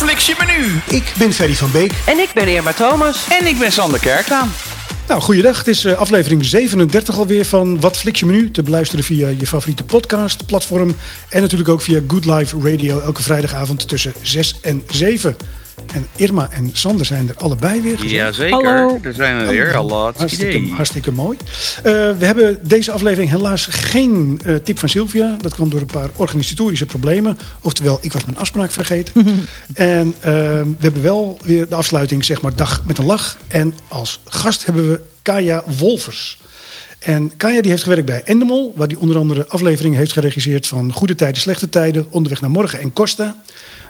fliks je menu? Ik ben Ferry van Beek. En ik ben Irma Thomas. En ik ben Sander Kerklaan. Nou, goeiedag. Het is uh, aflevering 37 alweer van Wat Fliks je menu. Te beluisteren via je favoriete podcast, platform. En natuurlijk ook via Good Life Radio elke vrijdagavond tussen 6 en 7. En Irma en Sander zijn er allebei weer. Jazeker, Hallo. er zijn er weer. Hallo, Hartstikke, idee. hartstikke mooi. Uh, we hebben deze aflevering helaas geen uh, tip van Sylvia. Dat kwam door een paar organisatorische problemen. Oftewel, ik was mijn afspraak vergeten. en uh, we hebben wel weer de afsluiting, zeg maar, dag met een lach. En als gast hebben we Kaya Wolfers. En Kaya die heeft gewerkt bij Endemol, waar die onder andere afleveringen heeft geregisseerd van Goede Tijden, Slechte Tijden, Onderweg naar Morgen en Costa.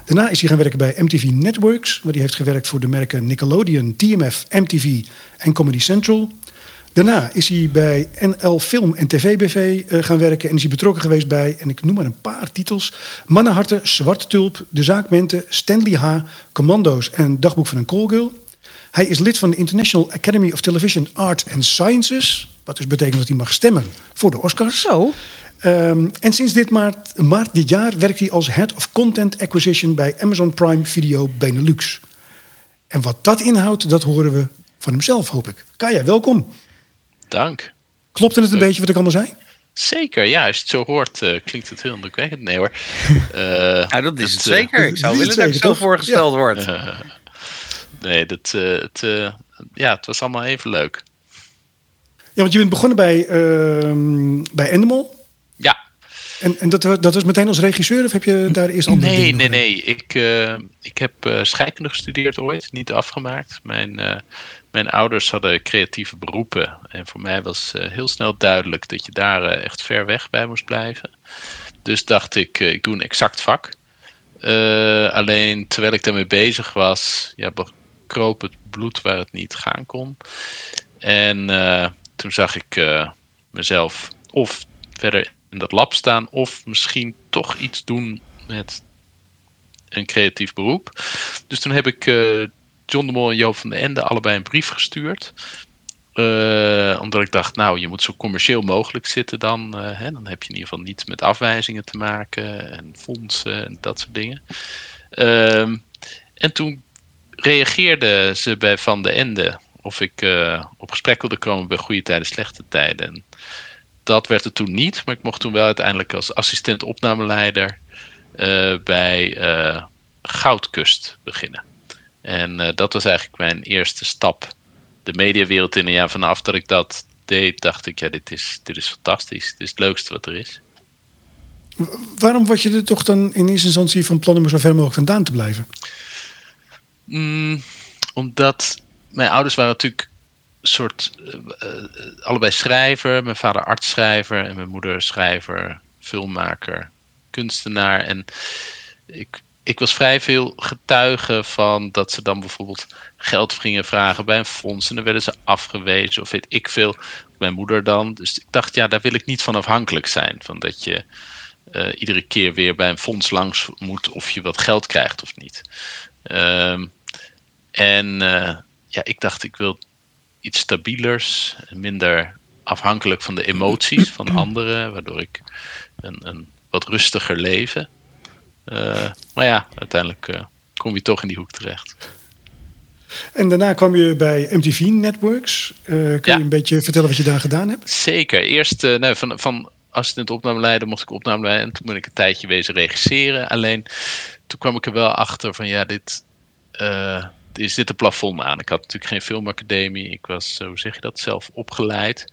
Daarna is hij gaan werken bij MTV Networks, waar hij heeft gewerkt voor de merken Nickelodeon, TMF, MTV en Comedy Central. Daarna is hij bij NL Film en TV BV uh, gaan werken en is hij betrokken geweest bij, en ik noem maar een paar titels, Mannenharten, Zwarte Tulp, De Zaak Mente, Stanley H., Commando's en Dagboek van een Callgirl. Hij is lid van de International Academy of Television Arts and Sciences, wat dus betekent dat hij mag stemmen voor de Oscars. Zo. Um, en sinds dit maart, maart dit jaar werkt hij als Head of Content Acquisition bij Amazon Prime Video Benelux. En wat dat inhoudt, dat horen we van hemzelf, hoop ik. Kaya, welkom. Dank. Klopte het een beetje wat ik allemaal zei? Zeker, ja. Als je het zo hoort, uh, klinkt het heel indrukwekkend. Nee hoor. Uh, ja, dat is het zeker. Ik zou willen dat ik zo voorgesteld ja. wordt. Uh, nee, dat, het, ja, het was allemaal even leuk. Ja, want je bent begonnen bij, ehm, bij Endemol. Ja. En, en dat, dat was meteen als regisseur of heb je daar eerst andere Nee, nee, nee. Ik, uh, ik heb uh, scheikunde gestudeerd ooit, niet afgemaakt. Mijn, uh, mijn ouders hadden creatieve beroepen. En voor mij was heel snel duidelijk dat je daar echt ver weg bij moest blijven. Dus dacht ik, ik doe een exact vak. alleen terwijl ik daarmee bezig was, ja, kroop het bloed waar het niet gaan kon. En toen zag ik mezelf of verder in dat lab staan of misschien toch iets doen met een creatief beroep. Dus toen heb ik uh, John de Mol en Joop van den Ende allebei een brief gestuurd. Uh, omdat ik dacht, nou, je moet zo commercieel mogelijk zitten dan. Hè, dan heb je in ieder geval niets met afwijzingen te maken en fondsen en dat soort dingen. Uh, en toen reageerden ze bij Van den Ende of ik op gesprek wilde komen bij Goede Tijden, Slechte Tijden. En dat werd het toen niet, maar ik mocht toen wel uiteindelijk als assistent opnameleider uh, bij uh, Goudkust beginnen. En dat was eigenlijk mijn eerste stap de mediawereld in. En ja, vanaf dat ik dat deed, dacht ik, ja, dit is, dit is fantastisch. Dit is het leukste wat er is. Waarom was je er toch dan in eerste instantie van plan om er zo ver mogelijk vandaan te blijven? Mm, omdat mijn ouders waren natuurlijk soort uh, allebei schrijver. Mijn vader artsschrijver en mijn moeder schrijver, filmmaker, kunstenaar. En ik, ik was vrij veel getuige van dat ze dan bijvoorbeeld geld gingen vragen bij een fonds. En dan werden ze afgewezen of weet ik veel. Mijn moeder dan. Dus ik dacht, ja, daar wil ik niet van afhankelijk zijn. Van dat je uh, iedere keer weer bij een fonds langs moet of je wat geld krijgt of niet. Um, en ja, ik dacht, ik wil iets stabielers, minder afhankelijk van de emoties van anderen, waardoor ik een, een wat rustiger leven. Uh, maar ja, uiteindelijk uh, kom je toch in die hoek terecht. En daarna kwam je bij MTV Networks. Uh, kun ja. je een beetje vertellen wat je daar gedaan hebt? Zeker. Eerst nou, van, van assistent opnameleider mocht ik opnameleider en toen ben ik een tijdje wezen regisseren. Alleen toen kwam ik er wel achter van ja, dit is dit een plafond aan. Ik had natuurlijk geen filmacademie. Ik was, hoe zeg je dat, zelf opgeleid.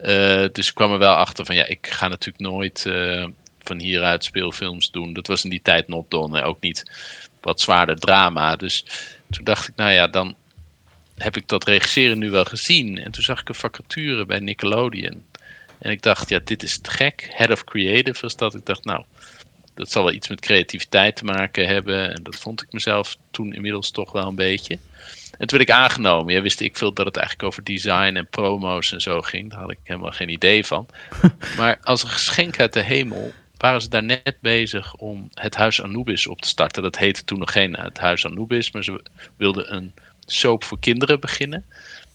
Uh, dus ik kwam er wel achter van ja, ik ga natuurlijk nooit uh, van hieruit speelfilms doen. Dat was in die tijd not done. Ook niet wat zwaarder drama. Dus toen dacht ik, nou ja, dan heb ik dat regisseren nu wel gezien. En toen zag ik een vacature bij Nickelodeon. En ik dacht, ja, dit is te gek. Head of Creative was dat. Ik dacht, nou, dat zal wel iets met creativiteit te maken hebben. En dat vond ik mezelf toen inmiddels toch wel een beetje. En toen werd ik aangenomen. Ja, wist ik veel dat het eigenlijk over design en promo's en zo ging. Daar had ik helemaal geen idee van. maar als een geschenk uit de hemel waren ze daar net bezig om het Huis Anubis op te starten. Dat heette toen nog geen het Huis Anubis, maar ze wilden een soap voor kinderen beginnen.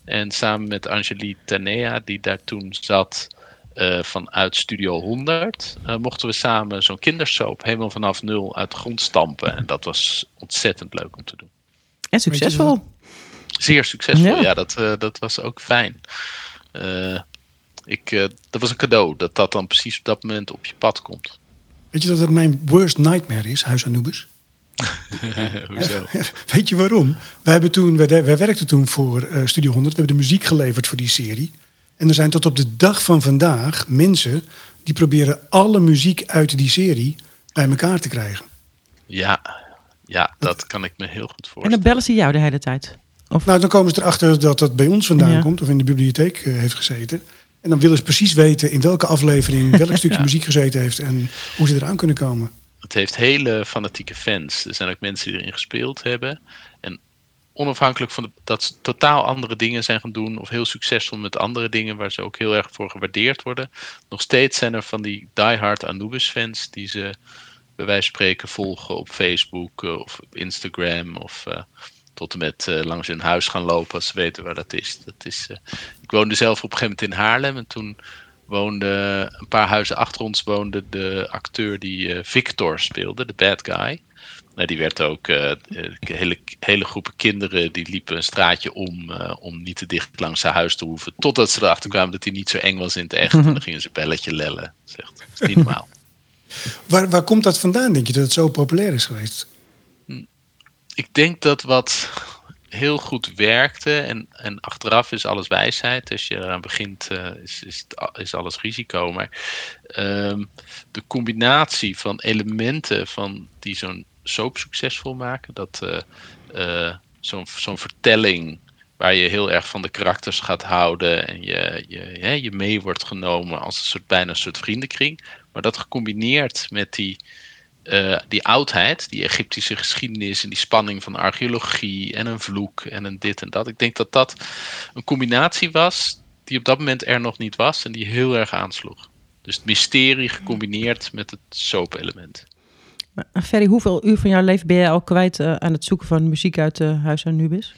En samen met Angelique Tanea, die daar toen zat, vanuit Studio 100 mochten we samen zo'n kindersoap helemaal vanaf nul uit de grond stampen. En dat was ontzettend leuk om te doen. En succesvol. Zeer succesvol, ja, dat, dat was ook fijn. ik, dat was een cadeau, dat dat dan precies op dat moment op je pad komt. Weet je dat het mijn worst nightmare is, Huis Anubis? Hoezo? Weet je waarom? Wij, hebben toen, wij, wij werkten toen voor uh, Studio 100. We hebben de muziek geleverd voor die serie. En er zijn tot op de dag van vandaag mensen die proberen alle muziek uit die serie bij elkaar te krijgen. Ja, ja dat kan ik me heel goed voorstellen. En dan bellen ze jou de hele tijd? Of? Nou, dan komen ze erachter dat dat bij ons vandaan komt of in de bibliotheek uh, heeft gezeten. En dan willen ze precies weten in welke aflevering welk stukje muziek gezeten heeft en hoe ze eraan kunnen komen. Het heeft hele fanatieke fans. Er zijn ook mensen die erin gespeeld hebben. En onafhankelijk van dat ze totaal andere dingen zijn gaan doen, of heel succesvol met andere dingen waar ze ook heel erg voor gewaardeerd worden, nog steeds zijn er van die diehard Anubis-fans die ze bij wijze van spreken volgen op Facebook eh, of op Instagram of uh, tot en met uh, langs hun huis gaan lopen als ze weten waar dat is. Dat is ik woonde zelf op een gegeven moment in Haarlem en toen woonde een paar huizen achter ons woonde de acteur die Victor speelde, de bad guy. Nou, die werd ook uh, hele, hele groepen kinderen die liepen een straatje om om niet te dicht langs zijn huis te hoeven. Totdat ze erachter kwamen dat hij niet zo eng was in het echt. En dan gingen ze belletje lellen. Zegt, dat is niet normaal. waar, waar komt dat vandaan, denk je, dat het zo populair is geweest? ik denk dat wat heel goed werkte, en, en achteraf is alles wijsheid. Als je eraan begint, uh, is, is, is, alles risico. Maar um, de combinatie van elementen van die zo'n soap succesvol maken, dat uh, uh, zo'n zo'n vertelling waar je heel erg van de karakters gaat houden en je, je, je mee wordt genomen als een soort, bijna een soort vriendenkring. Maar dat gecombineerd met die uh, die oudheid, die Egyptische geschiedenis en die spanning van archeologie en een vloek en een dit en dat. Ik denk dat dat een combinatie was die op dat moment er nog niet was en die heel erg aansloeg. Dus het mysterie gecombineerd met het soap-element. Ferry, hoeveel uur van jouw leven ben jij al kwijt uh, aan het zoeken van muziek uit uh, Huis aan Nubis?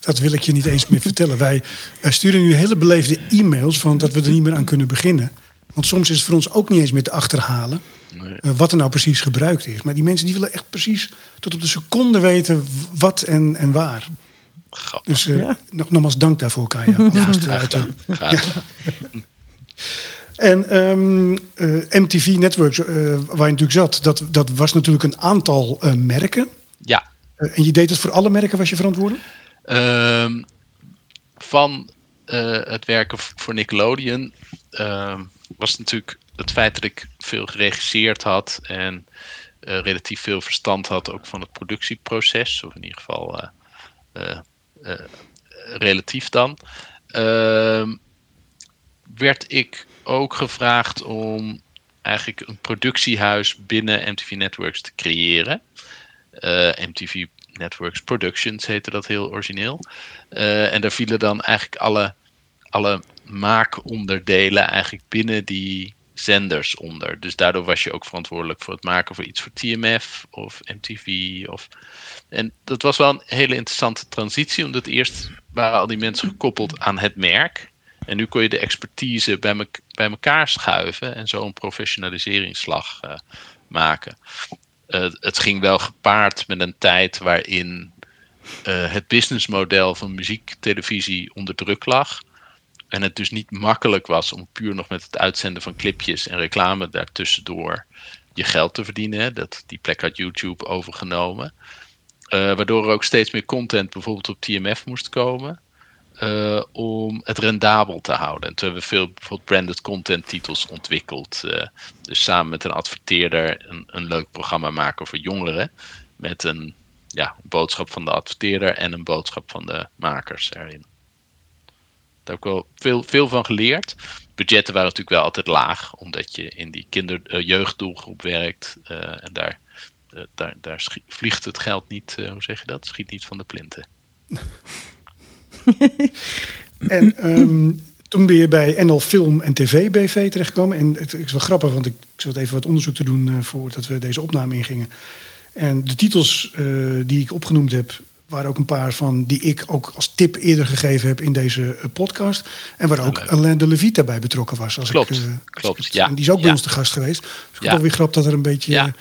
Dat wil ik je niet eens meer vertellen. Wij sturen nu hele beleefde e-mails van dat we er niet meer aan kunnen beginnen. Want soms is het voor ons ook niet eens meer te achterhalen eh, wat er nou precies gebruikt is. Maar die mensen die willen echt precies tot op de seconde weten wat en, en waar. Grappig. Dus uh, nog, nogmaals dank daarvoor, Kaya. Ja, graag, ja. En um, uh, MTV Networks, waar je natuurlijk zat, dat, dat was natuurlijk een aantal merken. Ja. en je deed het voor alle merken, was je verantwoordelijk? Ehm, van het werken voor Nickelodeon ehm, was natuurlijk het feit dat ik veel geregisseerd had en relatief veel verstand had ook van het productieproces, of in ieder geval relatief dan, ehm, werd ik ook gevraagd om eigenlijk een productiehuis binnen MTV Networks te creëren. MTV Networks Productions heette dat heel origineel. en daar vielen dan eigenlijk alle, alle maakonderdelen eigenlijk binnen die zenders onder. Dus daardoor was je ook verantwoordelijk voor het maken voor iets voor TMF of MTV. Of... En dat was wel een hele interessante transitie, omdat eerst waren al die mensen gekoppeld aan het merk. En nu kon je de expertise bij, me bij elkaar schuiven en zo een professionaliseringsslag uh, maken. Uh, het ging wel gepaard met een tijd waarin uh, het businessmodel van muziektelevisie onder druk lag. En het dus niet makkelijk was om puur nog met het uitzenden van clipjes en reclame daartussendoor je geld te verdienen. Dat, die plek had YouTube overgenomen. Waardoor er ook steeds meer content bijvoorbeeld op TMF moest komen. Uh, om het rendabel te houden. En toen hebben we veel bijvoorbeeld branded content titels ontwikkeld. Uh, dus samen met een adverteerder een, een leuk programma maken voor jongeren. Met een ja, boodschap van de adverteerder en een boodschap van de makers erin. Daar heb ik wel veel, veel van geleerd. Budgetten waren natuurlijk wel altijd laag, omdat je in die kinder-jeugddoelgroep uh, werkt. Uh, en daar, daar, daar vliegt het geld niet, hoe zeg je dat? Schiet niet van de plinten. en um, toen ben je bij NL Film en TV BV terechtgekomen. En het, is wel grappig, want ik, ik zat even wat onderzoek te doen voordat we deze opname ingingen. En de titels die ik opgenoemd heb, Waar ook een paar van die ik ook als tip eerder gegeven heb in deze podcast. En waar ook Alain de Levita bij betrokken was. Als klopt, ik, klopt. ja. En die is ook bij ons te gast geweest. Dus ik ja. weer grap dat er een beetje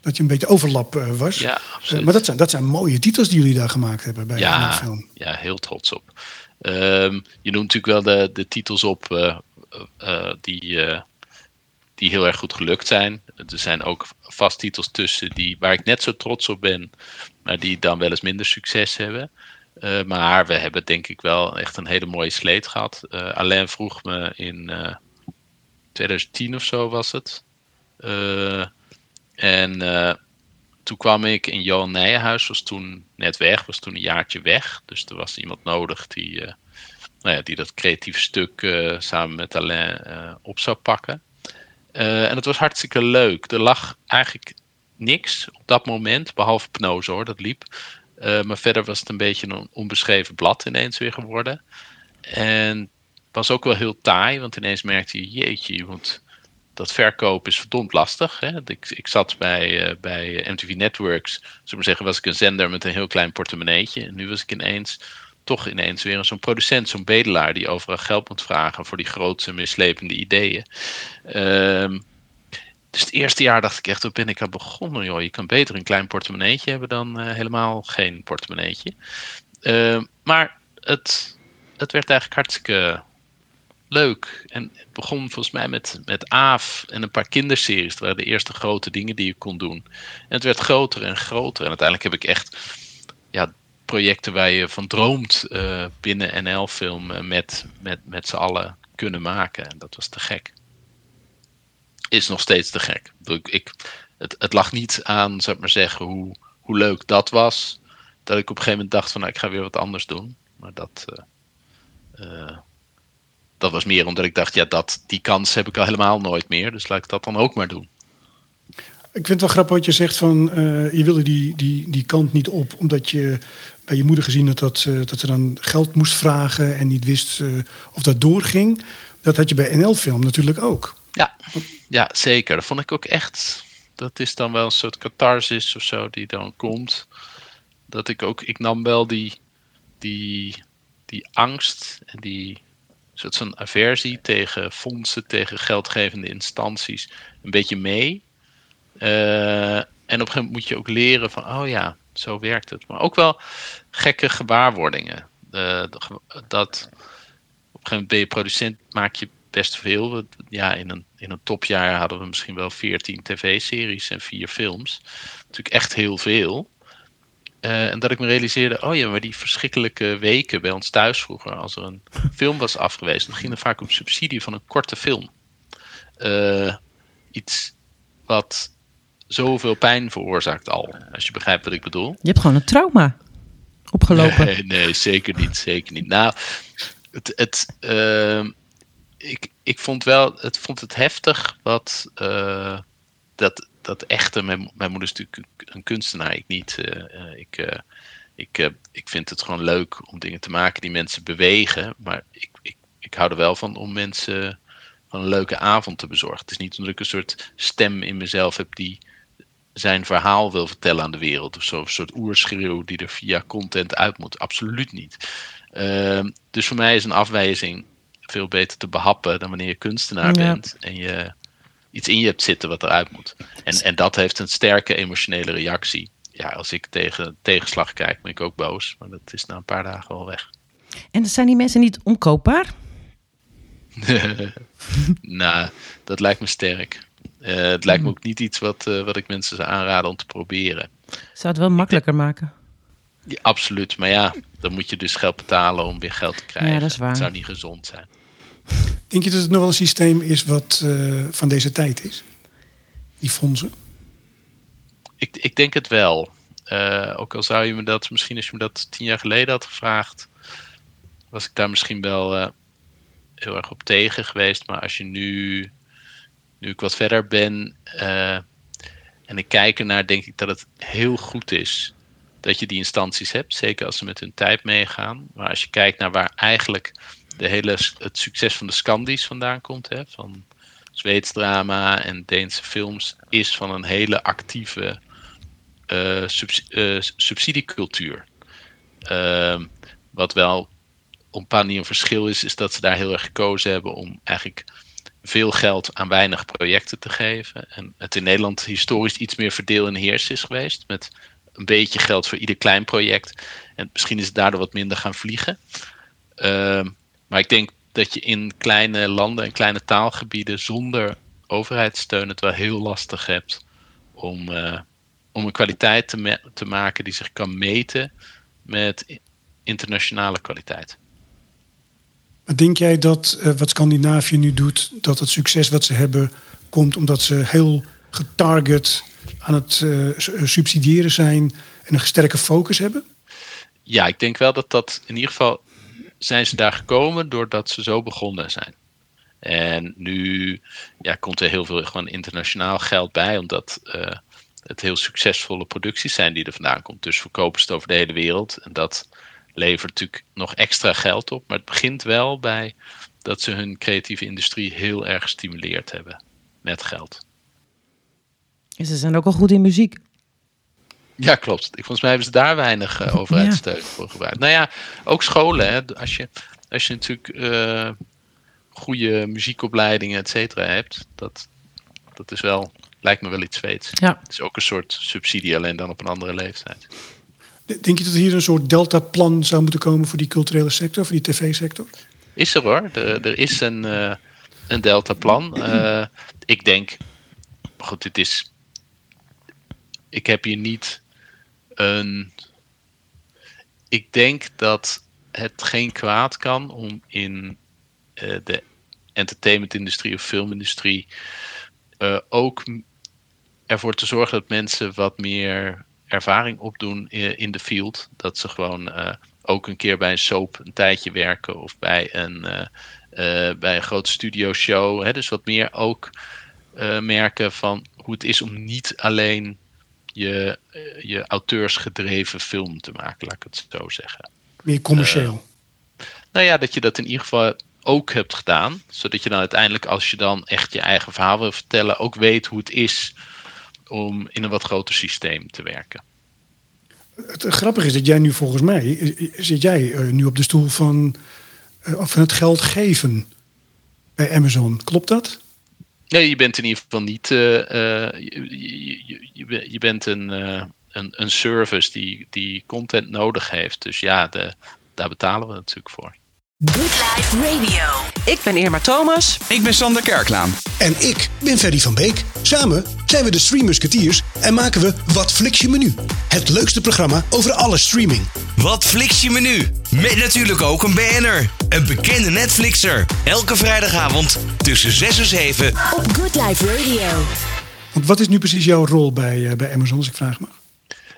dat je een beetje overlap was. Ja, uh, maar dat zijn, dat zijn mooie titels die jullie daar gemaakt hebben bij ja, de film. Ja, heel trots op. Um, je noemt natuurlijk wel de, de titels op uh, die, die heel erg goed gelukt zijn. Er zijn ook vast titels tussen die, waar ik net zo trots op ben, maar die dan wel eens minder succes hebben. maar we hebben denk ik wel echt een hele mooie sleet gehad. Alain vroeg me in 2010 of zo was het. En uh, toen kwam ik in Johan Nijenhuis, was toen net weg, was toen een jaartje weg. Dus er was iemand nodig die, uh, nou ja, die dat creatieve stuk uh, samen met Alain op zou pakken. en het was hartstikke leuk. Er lag eigenlijk niks op dat moment, behalve Pnose hoor, dat liep. maar verder was het een beetje een onbeschreven blad ineens weer geworden. En was ook wel heel taai, want ineens merkte je, jeetje, je moet dat verkopen is verdomd lastig. Hè? Ik, ik zat bij, uh, bij MTV Networks, zullen we zeggen, was ik een zender met een heel klein portemonneetje. En nu was ik ineens, toch ineens weer zo'n producent, zo'n bedelaar die overal geld moet vragen voor die grootste mislepende ideeën. Um, dus het eerste jaar dacht ik echt, hoe ben ik aan begonnen? Joh? Je kan beter een klein portemonneetje hebben dan uh, helemaal geen portemonneetje. Uh, maar het, het werd eigenlijk hartstikke leuk. En het begon volgens mij met, met Aaf en een paar kinderseries. Dat waren de eerste grote dingen die je kon doen. En het werd groter en groter. En uiteindelijk heb ik echt ja, projecten waar je van droomt uh, binnen NL-film met, met, met z'n allen kunnen maken. En dat was te gek. Is nog steeds te gek. Ik, het, het lag niet aan, zou ik maar zeggen, hoe, hoe leuk dat was. Dat ik op een gegeven moment dacht van nou, ik ga weer wat anders doen. Maar dat... Uh, dat was meer omdat ik dacht, ja, dat, die kans heb ik al helemaal nooit meer. Dus laat ik dat dan ook maar doen. Ik vind het wel grappig wat je zegt van uh, je wilde die, die, die kant niet op, omdat je bij je moeder gezien had dat, uh, dat ze dan geld moest vragen en niet wist uh, of dat doorging. Dat had je bij NL-film natuurlijk ook. Ja, ja, zeker. Dat vond ik ook echt. Dat is dan wel een soort catharsis of zo die dan komt. Dat ik ook, ik nam wel die, die, die angst en die soort van aversie tegen fondsen, tegen geldgevende instanties een beetje mee. Uh, en op een gegeven moment moet je ook leren van, oh ja, zo werkt het. Maar ook wel gekke gewaarwordingen. Uh, dat op een gegeven moment ben je producent, maak je best veel. Ja, in een, in een topjaar hadden we misschien wel 14 tv-series en vier films. Natuurlijk echt heel veel. Uh, en dat ik me realiseerde, oh ja, maar die verschrikkelijke weken bij ons thuis vroeger, als er een film was afgewezen, dan ging er vaak op subsidie van een korte film. Uh, iets wat zoveel pijn veroorzaakt al, als je begrijpt wat ik bedoel. Je hebt gewoon een trauma opgelopen. Nee, nee zeker niet, zeker niet. Nou, het, het, uh, ik, ik vond wel, het vond het heftig wat dat dat echte, mijn, mijn moeder is natuurlijk een kunstenaar, ik niet. Uh, ik, uh, ik, ik vind het gewoon leuk om dingen te maken die mensen bewegen. Maar ik, ik, ik hou er wel van om mensen van een leuke avond te bezorgen. Het is niet omdat ik een soort stem in mezelf heb die zijn verhaal wil vertellen aan de wereld. Of zo, een soort oerschreeuw die er via content uit moet. Absoluut niet. Ehm, dus voor mij is een afwijzing veel beter te behappen dan wanneer je kunstenaar ja. bent. En je iets in je hebt zitten wat eruit moet. En, en dat heeft een sterke emotionele reactie. Ja, als ik tegen tegenslag kijk, ben ik ook boos. Maar dat is na een paar dagen wel weg. En zijn die mensen niet omkoopbaar? nou, dat lijkt me sterk. Uh, het lijkt me ook niet iets wat, uh, wat ik mensen zou aanraden om te proberen. Zou het wel makkelijker maken? Ja, absoluut. Maar ja, dan moet je dus geld betalen om weer geld te krijgen. Ja, dat is waar. Het zou niet gezond zijn. Denk je dat het nog wel een systeem is wat uh, van deze tijd is? Die fondsen? Ik, ik denk het wel. Uh, ook al zou je me dat, misschien als je me dat tien jaar geleden had gevraagd, was ik daar misschien wel uh, heel erg op tegen geweest. Maar als je nu, nu ik wat verder ben en ik kijk ernaar, denk ik dat het heel goed is dat je die instanties hebt. Zeker als ze met hun tijd meegaan. Maar als je kijkt naar waar eigenlijk de hele, het succes van de Scandies vandaan komt. Hè, van Zweeds drama en Deense films. Is van een hele actieve subs, uh, subsidiecultuur. Ehm, wat wel op een paar manier een verschil is, is dat ze daar heel erg gekozen hebben om eigenlijk veel geld aan weinig projecten te geven. En het in Nederland historisch iets meer verdeel en heers is geweest. Met een beetje geld voor ieder klein project. En misschien is het daardoor wat minder gaan vliegen. Ehm, maar ik denk dat je in kleine landen en kleine taalgebieden zonder overheidssteun het wel heel lastig hebt om, uh, om een kwaliteit te, te maken die zich kan meten met internationale kwaliteit. Maar denk jij dat uh, wat Scandinavië nu doet, dat het succes wat ze hebben komt omdat ze heel getarget aan het uh, subsidiëren zijn en een sterke focus hebben? Ja, ik denk wel dat dat in ieder geval zijn ze daar gekomen doordat ze zo begonnen zijn. En nu ja, komt er heel veel gewoon internationaal geld bij, omdat uh, het heel succesvolle producties zijn die er vandaan komt. Dus verkopen ze het over de hele wereld. En dat levert natuurlijk nog extra geld op. Maar het begint wel bij dat ze hun creatieve industrie heel erg gestimuleerd hebben met geld. Ze zijn ook al goed in muziek. Ja, klopt. Ik, volgens mij hebben ze daar weinig uh, overheidssteun ja. voor gebruikt. Nou ja, ook scholen. Hè. Als, je, als je natuurlijk uh, goede muziekopleidingen, et cetera, hebt, dat, dat is wel, lijkt me wel iets Zweeds. Ja. Het is ook een soort subsidie, alleen dan op een andere leeftijd. Denk je dat hier een soort deltaplan zou moeten komen voor die culturele sector, voor die tv-sector? Is er hoor. Er, er is een, uh, een deltaplan. Uh, ik denk, goed, dit is. Ik heb hier niet Ik denk dat het geen kwaad kan om in uh, de entertainmentindustrie of filmindustrie ook ervoor te zorgen dat mensen wat meer ervaring opdoen in de field. Dat ze gewoon uh, ook een keer bij een soap een tijdje werken of bij een, uh, uh, bij een grote studio show. Hè, dus wat meer ook merken van hoe het is om niet alleen je, je auteursgedreven film te maken, laat ik het zo zeggen. Meer commercieel. nou ja, dat je dat in ieder geval ook hebt gedaan. Zodat je dan uiteindelijk, als je dan echt je eigen verhaal wil vertellen, ook weet hoe het is om in een wat groter systeem te werken. Het grappige is dat jij nu volgens mij zit jij nu op de stoel van, van het geld geven bij Amazon. Klopt dat? Nee, je bent in ieder geval niet. Uh, je, je, je, bent een, uh, een, een service die, die content nodig heeft. Dus ja, de, daar betalen we natuurlijk voor. Good Life Radio. Ik ben Irma Thomas. Ik ben Sander Kerklaan. En ik ben Ferry van Beek. Samen zijn we de Streamusketeers en maken we Wat Flix je Menu. Het leukste programma over alle streaming. Wat Flix je Menu. Met natuurlijk ook een BN'er. Een bekende Netflixer. Elke vrijdagavond tussen 6 en 7. Op Good Life Radio. Want wat is nu precies jouw rol bij, uh, bij Amazon, als ik vraag mag?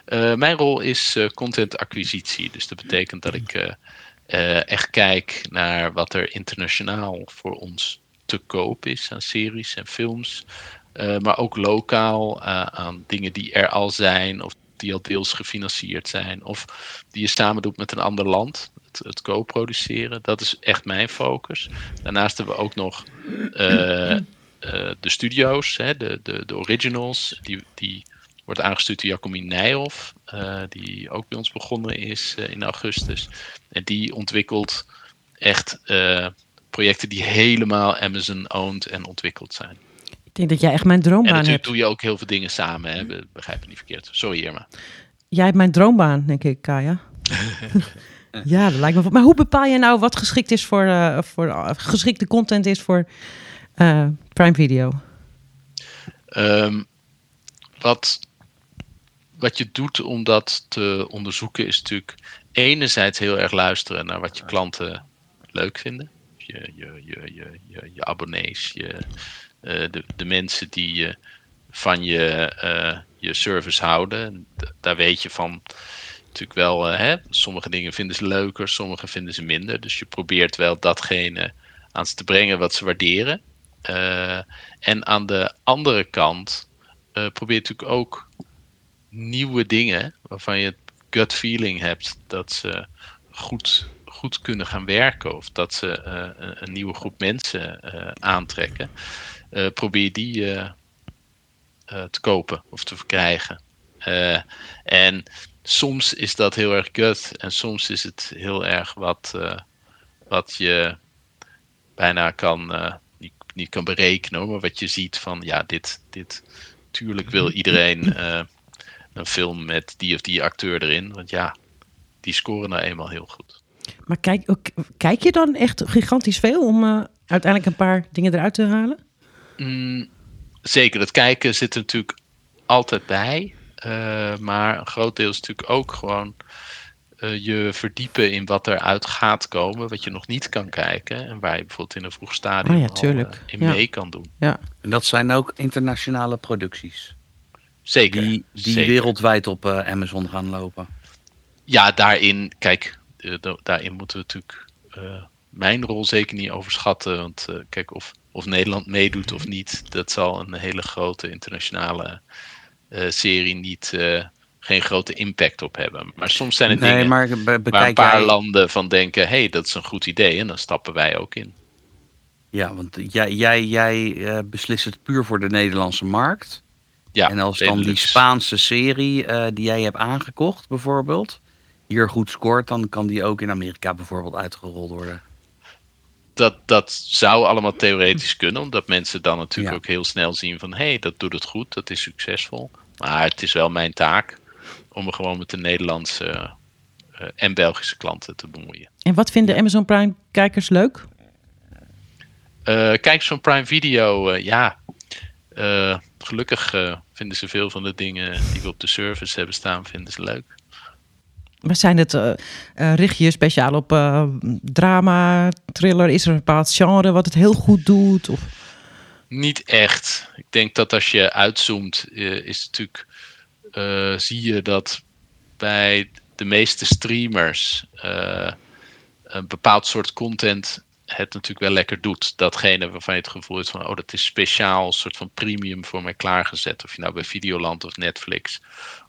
Uh, mijn rol is uh, contentacquisitie. Dus dat betekent dat ik uh, echt kijk naar wat er internationaal voor ons te koop is aan series en films. Uh, maar ook lokaal uh, aan dingen die er al zijn of die al deels gefinancierd zijn. Of die je samen doet met een ander land. Het, het co-produceren. Dat is echt mijn focus. Daarnaast hebben we ook nog de studio's, hè, de, de, de originals. Die, die wordt aangestuurd door Jacomien Nijhoff, uh, die ook bij ons begonnen is uh, in augustus. En die ontwikkelt echt uh, projecten die helemaal Amazon-owned en ontwikkeld zijn. Ik denk dat jij echt mijn droombaan hebt. En natuurlijk doe je ook heel veel dingen samen, hè? begrijp me niet verkeerd. Sorry Irma. Jij hebt mijn droombaan, denk ik, Kaya. ja, dat lijkt me. Maar hoe bepaal je nou wat geschikt is voor, voor geschikte content is voor Prime Video? Um, wat wat je doet om dat te onderzoeken is natuurlijk enerzijds heel erg luisteren naar wat je klanten leuk vinden. Je, je, je, je, je, je abonnees, je, uh, de, de mensen die je van je, uh, je service houden. Daar weet je van natuurlijk wel, hè, sommige dingen vinden ze leuker, sommige vinden ze minder. Dus je probeert wel datgene aan ze te brengen wat ze waarderen. en aan de andere kant probeer natuurlijk ook nieuwe dingen waarvan je het gut feeling hebt dat ze goed, goed kunnen gaan werken of dat ze uh, een, een, nieuwe groep mensen uh, aantrekken, uh, probeer die te kopen of te verkrijgen. en soms is dat heel erg gut en soms is het heel erg wat, wat je bijna kan, niet, niet kan berekenen, maar wat je ziet van ja, dit, dit tuurlijk wil iedereen een film met die of die acteur erin. Want ja, die scoren nou eenmaal heel goed. Maar kijk, kijk je dan echt gigantisch veel om uh, uiteindelijk een paar dingen eruit te halen? Mm, zeker, het kijken zit er natuurlijk altijd bij. Uh, maar een groot deel is natuurlijk ook gewoon uh, je verdiepen in wat eruit gaat komen, wat je nog niet kan kijken. En waar je bijvoorbeeld in een vroeg stadium oh ja, al, in mee kan doen. Ja. En dat zijn ook internationale producties. Zeker. Die, die wereldwijd op uh, Amazon gaan lopen. Ja, daarin, kijk, uh, daarin moeten we natuurlijk uh, mijn rol zeker niet overschatten. Want kijk, of, of Nederland meedoet of niet, dat zal een hele grote internationale serie niet, geen grote impact op hebben. Maar soms zijn het nee, dingen maar waar een paar landen van denken, hé, hey, dat is een goed idee. En dan stappen wij ook in. Ja, want jij, jij, jij beslist het puur voor de Nederlandse markt. Ja, en als dan die Spaanse serie uh, die jij hebt aangekocht, bijvoorbeeld, hier goed scoort, dan kan die ook in Amerika bijvoorbeeld uitgerold worden. Dat, dat zou allemaal theoretisch kunnen, omdat mensen dan natuurlijk ook heel snel zien van hé, hey, dat doet het goed, dat is succesvol. Maar het is wel mijn taak om me gewoon met de Nederlandse uh, en Belgische klanten te bemoeien. En wat vinden Amazon Prime kijkers leuk? Uh, kijkers van Prime Video, ja, uh, gelukkig uh, vinden ze veel van de dingen die we op de service hebben staan, vinden ze leuk. Maar zijn het, uh, richt je speciaal op drama, thriller? Is er een bepaald genre wat het heel goed doet? Of? Niet echt. Ik denk dat als je uitzoomt, is natuurlijk, zie je dat bij de meeste streamers een bepaald soort content het natuurlijk wel lekker doet. Datgene waarvan je het gevoel hebt van, oh, dat is speciaal, een soort van premium voor mij klaargezet. Of je nou bij Videoland of Netflix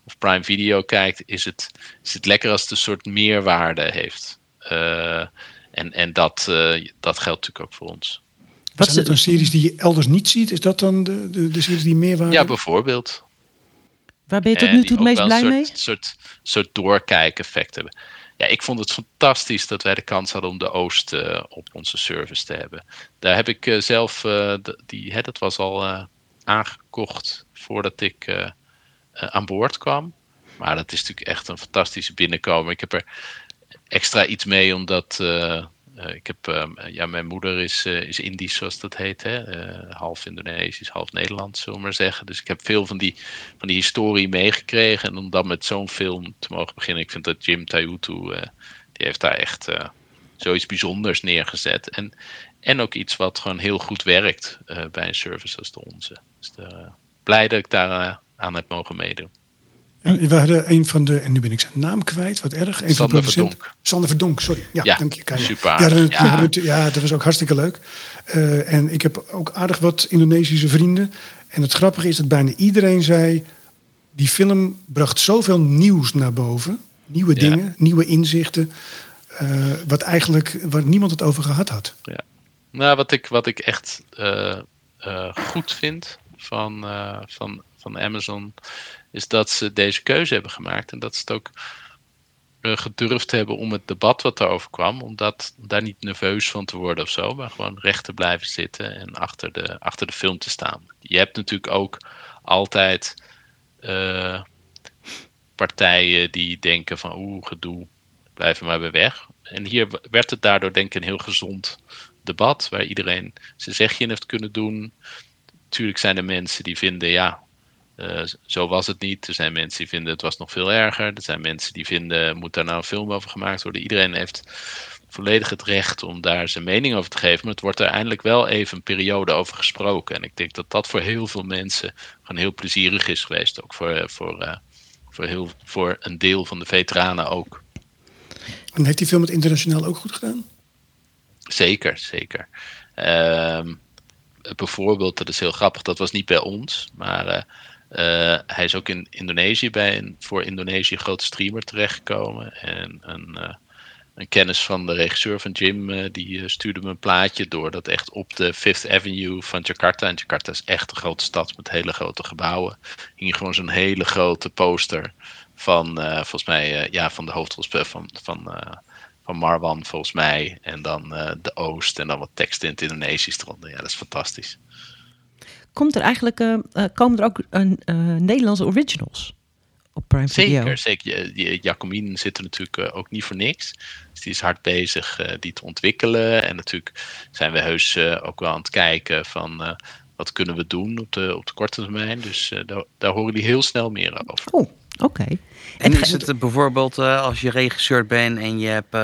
of Prime Video kijkt, is het, is het lekker als het een soort meerwaarde heeft. Uh, en en dat, uh, dat geldt natuurlijk ook voor ons. Wat zijn dat dan series die je elders niet ziet? Is dat dan de, de, de series die meerwaarde Ja, bijvoorbeeld. Waar ben je tot nu toe het meest blij mee? Een soort, soort doorkijk-effect hebben ja, ik vond het fantastisch dat wij de kans hadden om de Oost uh, op onze service te hebben. Daar heb ik uh, zelf, uh, die, hè, dat was al aangekocht voordat ik aan boord kwam. Maar dat is natuurlijk echt een fantastische binnenkomen. Ik heb er extra iets mee, omdat ik heb, uh, ja, mijn moeder is, uh, is Indisch, zoals dat heet. Hè? half Indonesisch, half Nederlands, zullen we maar zeggen. Dus ik heb veel van die, van die historie meegekregen. En om dan met zo'n film te mogen beginnen. Ik vind dat Jim Tayutu, die heeft daar echt zoiets bijzonders neergezet. En, en ook iets wat gewoon heel goed werkt bij een service als de onze. Dus blij dat ik daar aan heb mogen meedoen. We hadden een van de, en nu ben ik zijn naam kwijt, wat erg. Een Sander Verdonk. Sander Verdonk, sorry. Ja, ja dank je. Kaya. Super. Ja, dat, ja. ja, dat was ook hartstikke leuk. Uh, en ik heb ook aardig wat Indonesische vrienden. En het grappige is dat bijna iedereen zei... die film bracht zoveel nieuws naar boven. Nieuwe dingen, nieuwe inzichten. Uh, wat eigenlijk, waar niemand het over gehad had. Ja. Nou, wat ik, wat ik echt uh, goed vind van, van, van Amazon is dat ze deze keuze hebben gemaakt en dat ze het ook uh, gedurfd hebben om het debat wat erover kwam, om dat, daar niet nerveus van te worden of zo, maar gewoon recht te blijven zitten en achter de, achter de film te staan. Je hebt natuurlijk ook altijd uh, partijen die denken van oeh, gedoe, blijven maar bij weg. En hier werd het daardoor denk ik een heel gezond debat, waar iedereen zijn zegje in heeft kunnen doen. Natuurlijk zijn er mensen die vinden, ja, uh, zo was het niet. Er zijn mensen die vinden het was nog veel erger. Er zijn mensen die vinden, moet daar nou een film over gemaakt worden. Iedereen heeft volledig het recht om daar zijn mening over te geven. Maar het wordt er eindelijk wel even een periode over gesproken. En ik denk dat dat voor heel veel mensen gewoon heel plezierig is geweest. Ook voor, voor, uh, voor, heel, voor een deel van de veteranen ook. En heeft die film het internationaal ook goed gedaan? Zeker, zeker. Uh, bijvoorbeeld, dat is heel grappig, dat was niet bij ons, maar uh, hij is ook in Indonesië bij een voor Indonesië grote streamer terechtgekomen. En een, uh, een kennis van de regisseur van Jim, die stuurde me een plaatje door dat echt op de Fifth Avenue van Jakarta, en Jakarta is echt een grote stad met hele grote gebouwen, hing gewoon zo'n hele grote poster van, volgens mij, ja, van de hoofdrolspeler van, van, van Marwan, volgens mij, en dan de Oost en dan wat tekst in het Indonesisch eronder. Ja, dat is fantastisch. Komt er eigenlijk, komen er ook Nederlandse originals? op Prime Video. Zeker, zeker. Jacomine zit er natuurlijk eh, ook niet voor niks. Dus die is hard bezig uh, die te ontwikkelen. En natuurlijk zijn we heus uh, ook wel aan het kijken van wat kunnen we doen op de, op de korte termijn. Dus daar, daar horen die heel snel meer over. Oh, oké. En is het bijvoorbeeld als je regisseur bent en je hebt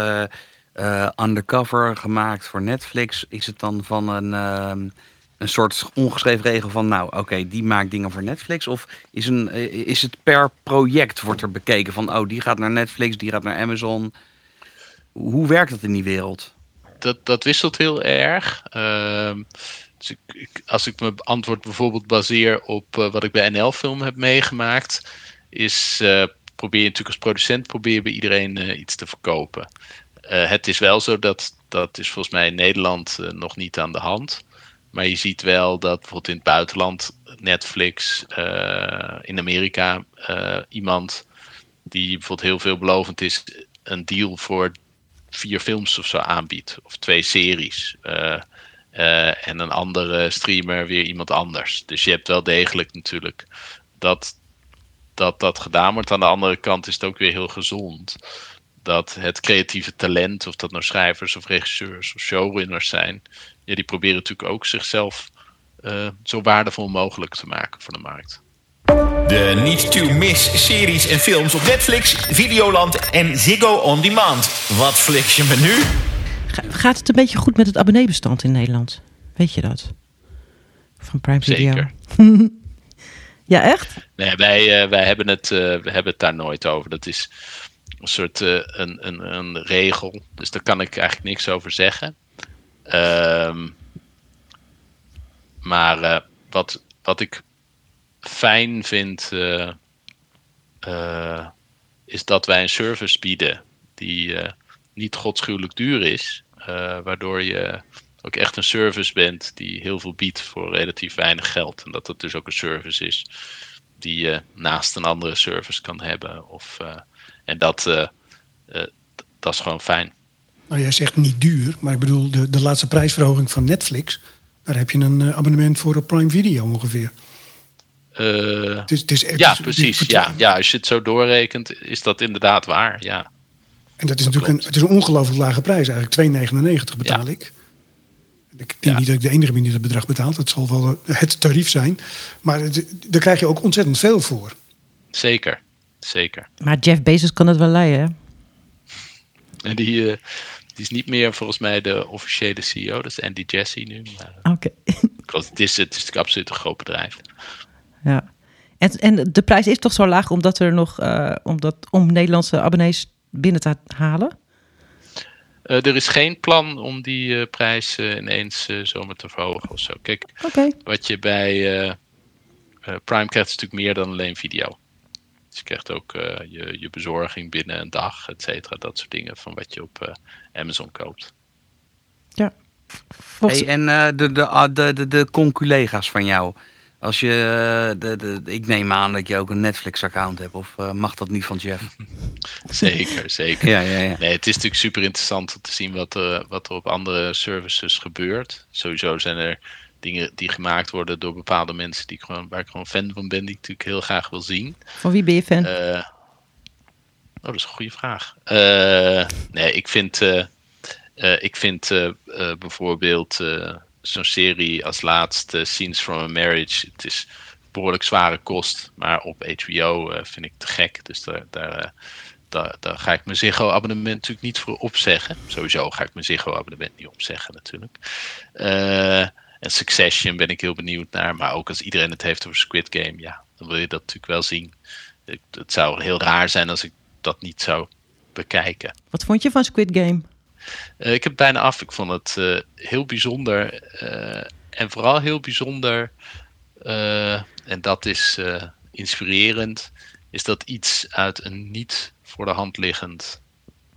undercover gemaakt voor Netflix, is het dan van een ehm, een soort ongeschreven regel van, nou oké, die maakt dingen voor Netflix? Of is, een, eh, is het per project wordt er bekeken van, oh die gaat naar Netflix, die gaat naar Amazon? Hoe werkt dat in die wereld? Dat, dat wisselt heel erg. Uh, dus als ik mijn antwoord bijvoorbeeld baseer op uh, wat ik bij NL Film heb meegemaakt, is uh, probeer je natuurlijk als producent probeer bij iedereen iets te verkopen. het is wel zo dat dat is volgens mij in Nederland nog niet aan de hand. Maar je ziet wel dat bijvoorbeeld in het buitenland, Netflix, uh, in Amerika, uh, iemand die bijvoorbeeld heel veelbelovend is, een deal voor vier films of zo aanbiedt. Of twee series. Uh, en een andere streamer weer iemand anders. Dus je hebt wel degelijk natuurlijk dat dat, dat gedaan wordt. Aan de andere kant is het ook weer heel gezond. Dat het creatieve talent, of dat nou schrijvers of regisseurs of showrunners zijn, ja, die proberen natuurlijk ook zichzelf uh, zo waardevol mogelijk te maken voor de markt. De Need to Miss series en films op Netflix, Videoland en Ziggo On Demand. Wat fliks je me nu? Gaat het een beetje goed met het abonneebestand in Nederland? Weet je dat? Van Prime Video. Zeker. ja, echt? Nee, wij, uh, wij hebben, het, uh, we hebben het daar nooit over. Dat is een soort uh, een, een, een regel. Dus daar kan ik eigenlijk niks over zeggen. Um, maar uh, wat, wat ik fijn vind, uh, uh, is dat wij een service bieden die niet godschuwelijk duur is. waardoor je ook echt een service bent die heel veel biedt voor relatief weinig geld. En dat het dus ook een service is die je naast een andere service kan hebben. Of, en dat, dat is gewoon fijn. Nou, jij zegt niet duur, maar ik bedoel de, de laatste prijsverhoging van Netflix. Daar heb je een uh, abonnement voor op Prime Video ongeveer. Uh, het is, het is echt, ja, precies. ja, ja, als je het zo doorrekent, is dat inderdaad waar. Ja. En dat is natuurlijk een, het is een ongelooflijk lage prijs eigenlijk. 2,99 betaal ja. ik. Ik denk ja. niet dat ik de enige ben die dat bedrag betaalt. Dat zal wel het tarief zijn. Maar het, daar krijg je ook ontzettend veel voor. Zeker, zeker. Maar Jeff Bezos kan het wel leiden, hè? En die, uh, die is niet meer volgens mij de officiële CEO. Dat is Andy Jassy nu. Oké. Okay. Het is, het is absoluut een groot bedrijf. Ja. En, en de prijs is toch zo laag omdat er nog uh, omdat, om Nederlandse abonnees binnen te halen? Uh, er is geen plan om die uh, prijs ineens zomaar te verhogen of zo. Kijk, okay. wat je bij Prime krijgt is natuurlijk meer dan alleen video. Dus je krijgt ook uh, je, je bezorging binnen een dag, et cetera. Dat soort dingen van wat je op uh, Amazon koopt. Ja. Hey, en uh, de, de, de, de, de conculega's van jou. Als je, de, de, ik neem aan dat je ook een Netflix-account hebt, of mag dat niet van Jeff? zeker, zeker. ja, ja, ja. Nee, het is natuurlijk super interessant om te zien wat, er wat er op andere services gebeurt. Sowieso zijn er dingen die gemaakt worden door bepaalde mensen die ik gewoon, waar ik gewoon fan van ben, die ik natuurlijk heel graag wil zien. Van wie ben je fan? Uh, oh, dat is een goede vraag. Uh, nee, ik vind, uh, ik vind bijvoorbeeld zo'n serie als laatste Scenes from a Marriage. Het is behoorlijk zware kost, maar op HBO vind ik te gek. Dus daar, daar, daar, daar ga ik mijn Ziggo-abonnement natuurlijk niet voor opzeggen. Sowieso ga ik mijn Ziggo-abonnement niet opzeggen natuurlijk. En Succession ben ik heel benieuwd naar. Maar ook als iedereen het heeft over Squid Game, ja, dan wil je dat natuurlijk wel zien. Het zou heel raar zijn als ik dat niet zou bekijken. Wat vond je van Squid Game? Uh, ik heb bijna af. Ik vond het uh, heel bijzonder. Uh, en vooral heel bijzonder. en dat is inspirerend. Is dat iets uit een niet voor de hand liggend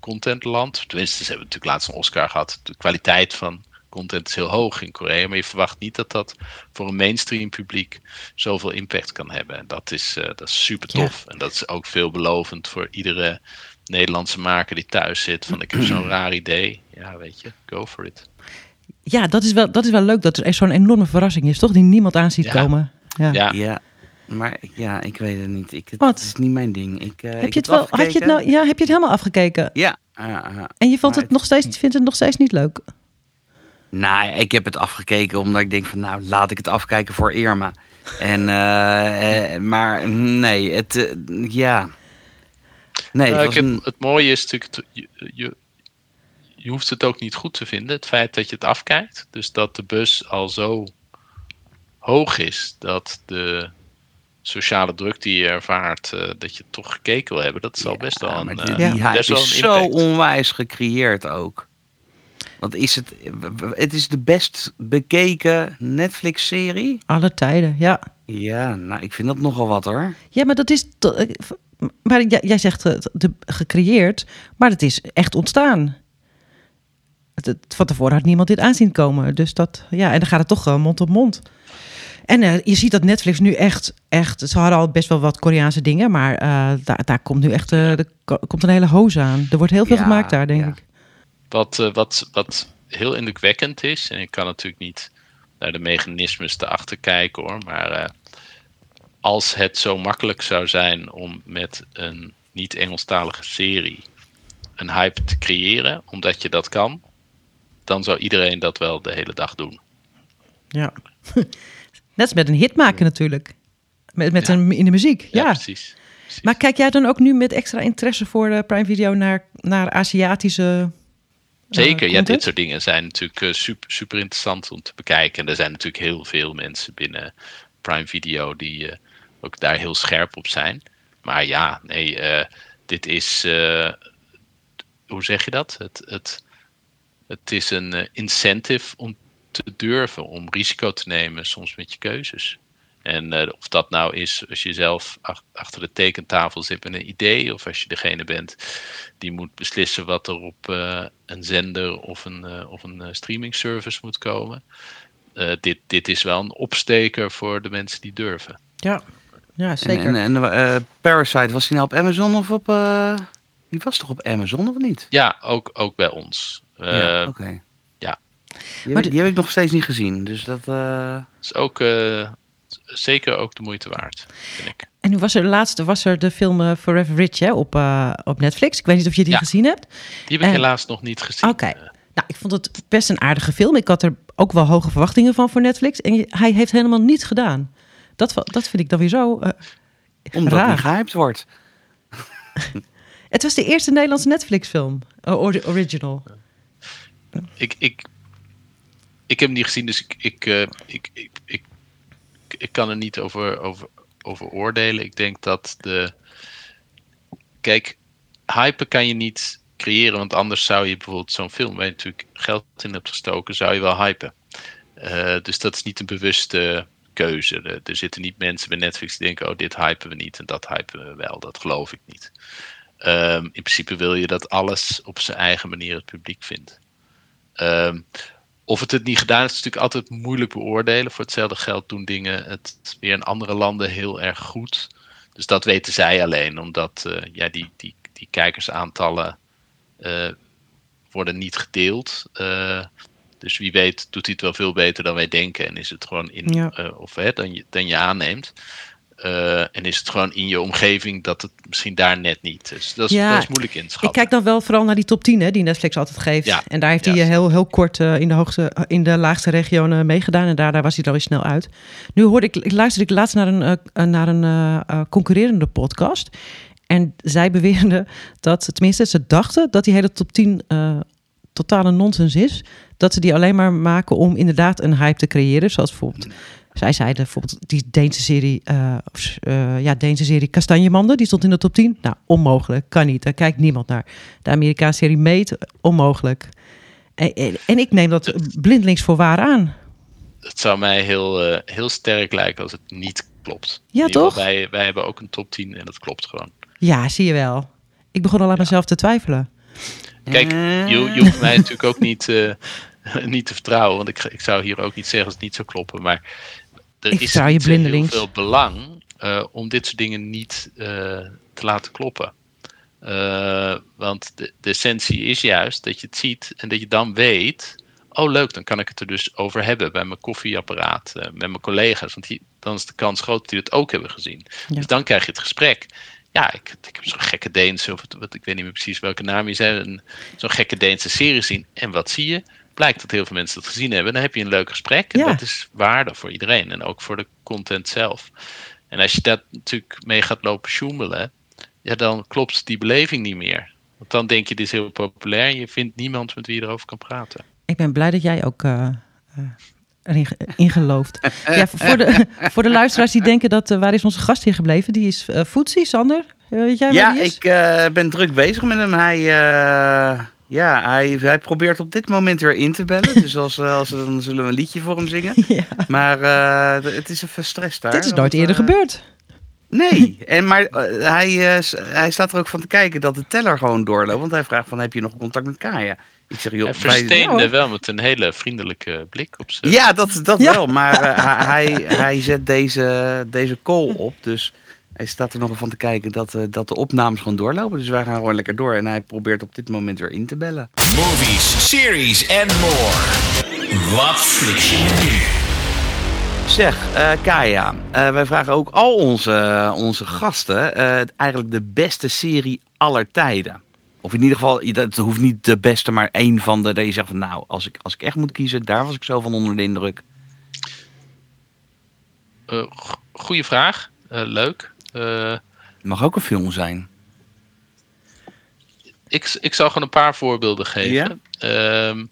contentland. Tenminste, ze hebben natuurlijk laatst een Oscar gehad. De kwaliteit van content is heel hoog in Korea. Maar je verwacht niet dat dat voor een mainstream publiek zoveel impact kan hebben. En dat is, uh, dat is super tof. En dat is ook veelbelovend voor iedere Nederlandse maker die thuis zit. Van ik heb zo'n raar idee. Ja, weet je, go for it. Ja, dat is wel, dat is wel leuk dat er zo'n enorme verrassing is, toch? Die niemand aan ziet komen. Ja. ja. ja. Maar ja, ik weet het niet. Ik, het, het is niet mijn ding. Ik, uh, heb je het, wel? Had je het nou? Ja, heb je het helemaal afgekeken? Ja. en je vond het, nog steeds, vindt het nog steeds niet leuk? Nou, ik heb het afgekeken omdat ik denk van, nou, laat ik het afkijken voor Irma. En, uh, maar nee, het, ja. Nee, het, een... het, mooie is natuurlijk, je, je, je hoeft het ook niet goed te vinden. Het feit dat je het afkijkt, dus dat de bus al zo hoog is dat de sociale druk die je ervaart, uh, dat je toch gekeken wil hebben, dat is al best wel een, uh, die, ja. best wel een is zo onwijs gecreëerd ook. Want is het, het is de best bekeken Netflix-serie? Alle tijden, ja. Ja, nou, ik vind dat nogal wat hoor. Ja, maar dat is. Maar jij zegt de, gecreëerd, maar het is echt ontstaan. Het, van tevoren had niemand dit aanzien komen. Dus dat, ja, en dan gaat het toch gewoon mond op mond. En uh, je ziet dat Netflix nu echt, echt, ze hadden al best wel wat Koreaanse dingen, maar uh, daar, daar komt nu echt, uh, komt een hele hoos aan. Er wordt heel veel gemaakt daar, denk ik. Wat, wat, wat heel indrukwekkend is, en ik kan natuurlijk niet naar de mechanismes erachter kijken hoor, maar als het zo makkelijk zou zijn om met een niet-Engelstalige serie een hype te creëren, omdat je dat kan, dan zou iedereen dat wel de hele dag doen. Ja. Net als met een hit maken natuurlijk. Met, met een, in de muziek. Ja, precies, Maar kijk jij dan ook nu met extra interesse voor de Prime Video naar, naar Aziatische. Zeker, ja, dit soort dingen zijn natuurlijk uh, super, super interessant om te bekijken. En er zijn natuurlijk heel veel mensen binnen Prime Video die uh, ook daar heel scherp op zijn. Maar ja, nee, dit is. hoe zeg je dat? Het, het, het is een incentive om te durven om risico te nemen, soms met je keuzes. En uh, of dat nou is als je zelf achter de tekentafel zit met een idee, of als je degene bent die moet beslissen wat er op uh, een zender of een, uh, of een streaming service moet komen. dit, dit is wel een opsteker voor de mensen die durven. Ja, ja zeker. En, en, en Parasite, was hij nou op Amazon of op. die was toch op Amazon of niet? Ja, ook, ook bij ons. ja, oké. Die, heb, die heb ik nog steeds niet gezien. Dus dat uh... is ook uh, zeker ook de moeite waard, vind ik. En nu was er laatste was er de film uh, Forever Rich hè, op, op Netflix. Ik weet niet of je die gezien hebt. Die heb ik helaas nog niet gezien. Oké. Nou, ik vond het best een aardige film. Ik had er ook wel hoge verwachtingen van voor Netflix. En hij heeft helemaal niets gedaan. Dat, dat vind ik dan weer zo Omdat raar. hij gehyped wordt. het was de eerste Nederlandse Netflix film. original. Ik, ik ik heb hem niet gezien, dus ik, ik, uh, ik, ik, ik, kan er niet over, over, over oordelen. Ik denk dat de. Kijk, hype kan je niet creëren, want anders zou je bijvoorbeeld zo'n film waar je natuurlijk geld in hebt gestoken, zou je wel hypen. Uh, dus dat is niet een bewuste keuze. Er, zitten niet mensen bij Netflix die denken: oh, dit hypen we niet en dat hypen we wel. Dat geloof ik niet. Um, in principe wil je dat alles op zijn eigen manier het publiek vindt. Um, of het het niet gedaan is, is natuurlijk altijd moeilijk beoordelen. Voor hetzelfde geld doen dingen het weer in andere landen heel erg goed. Dus dat weten zij alleen, omdat uh, ja, die, die, die kijkersaantallen uh, worden niet gedeeld. Uh, dus wie weet doet hij het wel veel beter dan wij denken. En is het gewoon in, ja. of hè, dan, je, dan je aanneemt. Uh, en is het gewoon in je omgeving dat het misschien daar net niet is. Dat is, ja, dat is moeilijk in te schatten. Ik kijk dan wel vooral naar die top 10 hè, die Netflix altijd geeft. Ja, en daar heeft hij heel, heel kort uh, in, de hoogste, in de laagste regionen meegedaan. En daar, daar was hij er al snel uit. Nu hoorde ik, ik luisterde ik laatst naar een, uh, naar een concurrerende podcast. En zij beweerden dat, tenminste ze dachten dat die hele top 10 totale nonsens is. Dat ze die alleen maar maken om inderdaad een hype te creëren. Zoals bijvoorbeeld zij zeiden bijvoorbeeld die Deense serie, uh, uh, ja, Deense serie Kastanjemanden, die stond in de top 10. Nou, onmogelijk, kan niet, daar kijkt niemand naar. De Amerikaanse serie Meet, onmogelijk. En, en, ik neem dat blindelings voor waar aan. Het zou mij heel, uh, heel sterk lijken als het niet klopt. Ja, toch? Wij, wij hebben ook een top 10 en dat klopt gewoon. Ja, zie je wel. Ik begon al aan ja. mezelf te twijfelen. Kijk, je, je hoeft mij natuurlijk ook niet, uh, niet te vertrouwen, want ik, ik zou hier ook niet zeggen als het niet zou kloppen. Maar er ik is je heel veel belang uh, om dit soort dingen niet uh, te laten kloppen. want de, de essentie is juist dat je het ziet en dat je dan weet oh leuk, dan kan ik het er dus over hebben bij mijn koffieapparaat, met mijn collega's. Want die, dan is de kans groot dat die het ook hebben gezien. Dus dan krijg je het gesprek. Ja, ik, ik heb zo'n gekke Deense, of wat, ik weet niet meer precies welke naam je zei, zo'n gekke Deense serie gezien. En wat zie je? Blijkt dat heel veel mensen dat gezien hebben. Dan heb je een leuk gesprek. En ja. dat is waarde voor iedereen. En ook voor de content zelf. En als je dat natuurlijk mee gaat lopen sjoemelen, ja, dan klopt die beleving niet meer. Want dan denk je, dit is heel populair en je vindt niemand met wie je erover kan praten. Ik ben blij dat jij ook uh, erin in gelooft. ja, voor, de, voor de luisteraars die denken dat, uh, waar is onze gast hier gebleven? Die is uh, Footsie, Sander. weet jij ja, is? ik ben druk bezig met hem. Hij, ja, hij, hij probeert op dit moment weer in te bellen. dus als, als, dan zullen we een liedje voor hem zingen. ja. Maar het is even stress daar. Dit is nooit eerder gebeurd. Nee, en, maar hij, hij staat er ook van te kijken dat de teller gewoon doorloopt. Want hij vraagt van, heb je nog contact met Kaya? Ik zeg, joh, hij versteende wel met een hele vriendelijke blik op zijn. Ja, dat, dat wel. Maar uh, hij, hij zet deze, deze call op. Dus hij staat er nog van te kijken dat, uh, dat de opnames gewoon doorlopen. Dus wij gaan gewoon lekker door. En hij probeert op dit moment weer in te bellen. Movies, series en more. Wat je nu? Zeg, uh, Kaya, wij vragen ook al onze, onze gasten eigenlijk de beste serie aller tijden. Of in ieder geval, het hoeft niet de beste, maar één van de. Dat je zegt van nou, als ik, als ik echt moet kiezen, daar was ik zo van onder de indruk. Uh, goeie vraag. Uh, leuk. Uh, mag ook een film zijn. Ik, ik zal gewoon een paar voorbeelden geven. Ja? Um,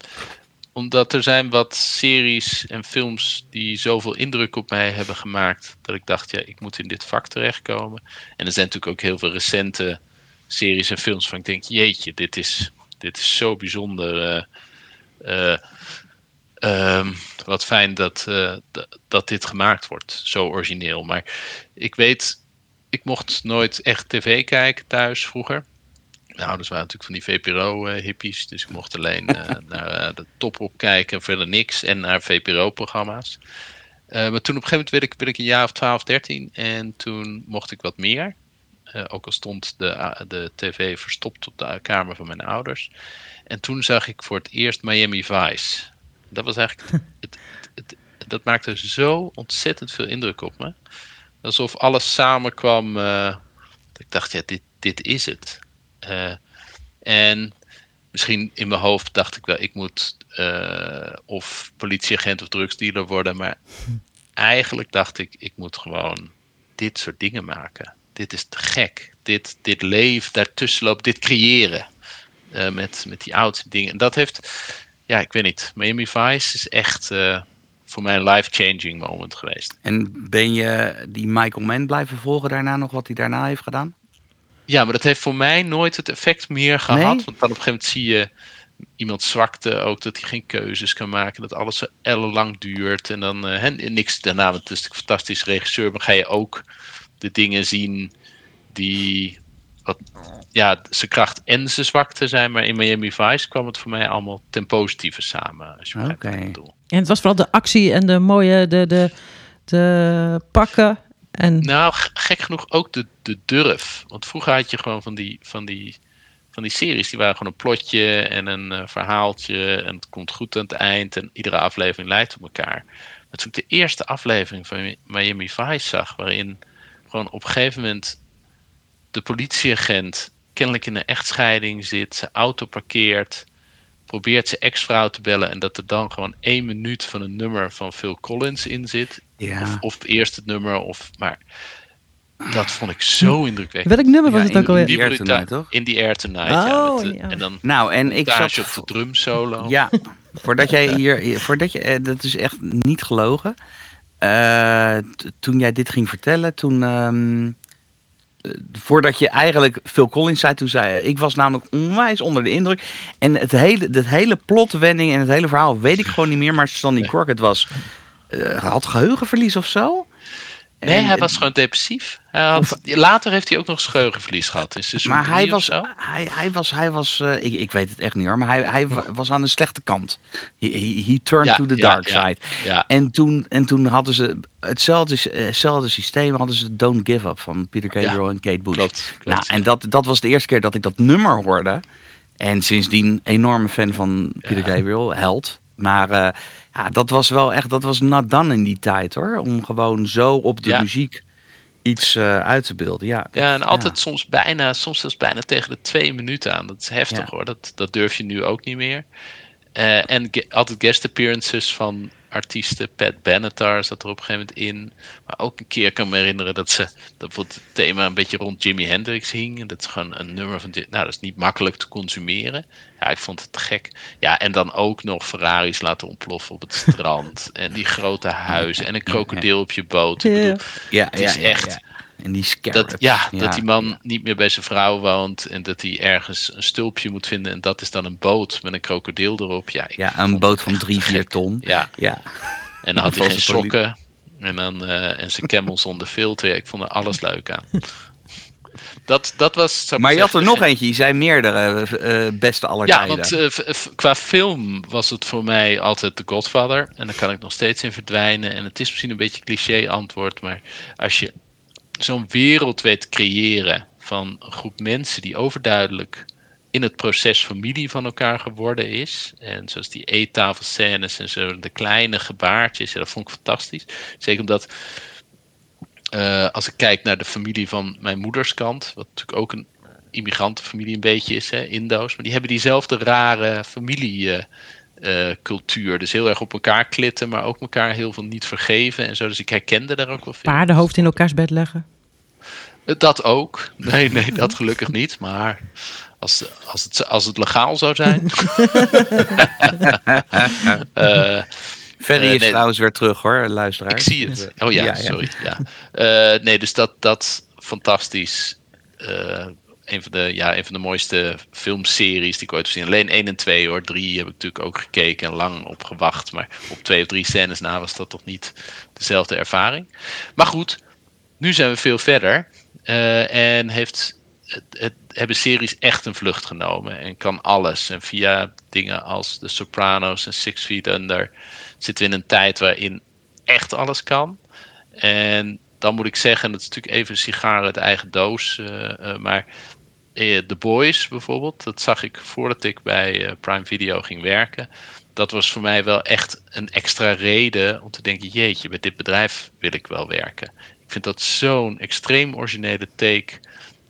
omdat er zijn wat series en films die zoveel indruk op mij hebben gemaakt. Dat ik dacht, ja, ik moet in dit vak terechtkomen. En er zijn natuurlijk ook heel veel recente series en films van ik denk, jeetje, dit is, dit is zo bijzonder. Uh, uh, wat fijn dat, uh, dat dit gemaakt wordt, zo origineel. Maar ik weet, ik mocht nooit echt tv kijken thuis vroeger. Mijn ouders waren natuurlijk van die VPRO-hippies, dus ik mocht alleen naar de top op kijken, verder niks. En naar VPRO-programma's. maar toen op een gegeven moment werd ik, werd ik een jaar of 12, 13 en toen mocht ik wat meer. Uh, ook al stond de, de tv verstopt op de kamer van mijn ouders. En toen zag ik voor het eerst Miami Vice. Dat was eigenlijk. Het, het, dat maakte zo ontzettend veel indruk op me. Alsof alles samenkwam. Uh, ik dacht, ja, dit, dit is het. Uh, en misschien in mijn hoofd dacht ik wel, ik moet of politieagent of drugsdealer worden. Maar eigenlijk dacht ik, ik moet gewoon dit soort dingen maken dit is te gek. Dit, dit leven daartussen loopt, dit creëren. Uh, met, met die oudste dingen. En dat heeft, ja, ik weet niet. Miami Vice is echt uh, voor mij een life-changing moment geweest. En ben je die Michael Mann blijven volgen daarna nog wat hij daarna heeft gedaan? Ja, maar dat heeft voor mij nooit het effect meer gehad. Want dan op een gegeven moment zie je iemand zwakte ook dat hij geen keuzes kan maken. Dat alles zo ellenlang duurt. En dan uh, niks daarna, want het is een fantastische regisseur. Maar ga je ook de dingen zien die wat, ja, zijn kracht en zijn zwakte zijn. Maar in Miami Vice kwam het voor mij allemaal ten positieve samen. Als je okay. En het was vooral de actie en de mooie, de, de, de pakken. En... Nou, gek genoeg ook de, de durf. Want vroeger had je gewoon van die, van die, van die series, die waren gewoon een plotje en een uh, verhaaltje. En het komt goed aan het eind en iedere aflevering lijkt op elkaar. Maar toen ik de eerste aflevering van Miami Vice zag, waarin gewoon op een gegeven moment de politieagent kennelijk in een echtscheiding zit, zijn auto parkeert, probeert zijn ex-vrouw te bellen en dat er dan gewoon één minuut van een nummer van Phil Collins in zit. Ja. Of, of eerst het nummer, of maar. Dat vond ik zo indrukwekkend. Welk nummer was het ook alweer? In the Air Tonight, toch? In the Air Tonight, oh, ja, En dan nou, en ik zat op de drum solo. Ja, voordat jij hier, voordat je, eh, dat is echt niet gelogen. Uh, toen jij dit ging vertellen, toen. Um, voordat je eigenlijk Phil Collins zei, toen zei ik was namelijk onwijs onder de indruk. En het hele, het hele plotwending en het hele verhaal weet ik gewoon niet meer. Maar Stanley Crockett was, uh, had geheugenverlies of zo? Nee, hij was gewoon depressief. Hij had, later heeft hij ook nog scheugenverlies gehad. Maar hij was, hij, hij was, hij was uh, ik, ik weet het echt niet hoor, maar hij, hij was aan de slechte kant. He, he, he turned to the dark side. Ja, en, toen, en toen hadden ze hetzelfde, hetzelfde systeem, hadden ze Don't Give Up van Peter Gabriel en Kate Bush. Klopt, klopt, nou, en dat, dat was de eerste keer dat ik dat nummer hoorde. En sindsdien enorme fan van Peter Gabriel, held. Maar uh, ja, dat was wel echt, dat was not done in die tijd hoor. Om gewoon zo op de muziek iets uh, uit te beelden. Ja, ja en altijd soms bijna, soms zelfs bijna tegen de twee minuten aan. Dat is heftig hoor. Dat, dat durf je nu ook niet meer. Uh, en altijd guest appearances van artiesten. Pat Benatar zat er op een gegeven moment in. Maar ook een keer kan ik me herinneren dat ze dat het thema een beetje rond Jimi Hendrix hing. En dat is gewoon een nummer van. Nou, dat is niet makkelijk te consumeren. Ja, ik vond het gek. Ja, en dan ook nog Ferraris laten ontploffen op het strand. en die grote huizen. En een krokodil op je boot. Ik bedoel, ja, het is echt. En die dat, ja, dat die man niet meer bij zijn vrouw woont en dat hij ergens een stulpje moet vinden. En dat is dan een boot met een krokodil erop. Ja, ja een boot van drie, vier ton. Ja. ja. En dan had hij geen sokken en, dan, uh, en zijn camel zonder filter. Ik vond er alles leuk aan. Dat, dat was, maar je had er nog eentje, je zei meerdere uh, beste aller ja, want uh, qua film was het voor mij altijd The Godfather. En daar kan ik nog steeds in verdwijnen. En het is misschien een beetje cliché antwoord, maar als je zo'n wereld weet creëren van een groep mensen die overduidelijk in het proces familie van elkaar geworden is. En zoals die eettafelscènes en zo, de kleine gebaartjes, dat vond ik fantastisch. Zeker omdat, uh, als ik kijk naar de familie van mijn moeders kant, wat natuurlijk ook een immigrantenfamilie een beetje is, hè, Indo's, maar die hebben diezelfde rare familiecultuur. Uh, dus heel erg op elkaar klitten, maar ook elkaar heel veel niet vergeven en zo. Dus ik herkende daar ook wel veel. Paardenhoofd in elkaars bed leggen? Dat ook. Nee, nee, dat gelukkig niet. Maar als, als, het, als het legaal zou zijn. uh, Ferry is nee, trouwens weer terug hoor, luisteraar. Ik zie het. Oh ja, sorry. Ja. Uh, nee, dus dat, dat fantastisch. Een van, de, ja, een van de mooiste filmseries die ik ooit heb gezien. Alleen 1 en 2 hoor. 3 heb ik natuurlijk ook gekeken en lang op gewacht. Maar op twee of drie scènes na was dat toch niet dezelfde ervaring. Maar goed, nu zijn we veel verder. Uh, en heeft, het, het, hebben series echt een vlucht genomen. En kan alles. En via dingen als The Sopranos en Six Feet Under zitten we in een tijd waarin echt alles kan. En dan moet ik zeggen, dat is natuurlijk even sigaar uit eigen doos. Uh, uh, maar The Boys bijvoorbeeld, dat zag ik voordat ik bij Prime Video ging werken. Dat was voor mij wel echt een extra reden om te denken: jeetje, bij dit bedrijf wil ik wel werken. Ik vind dat zo'n extreem originele take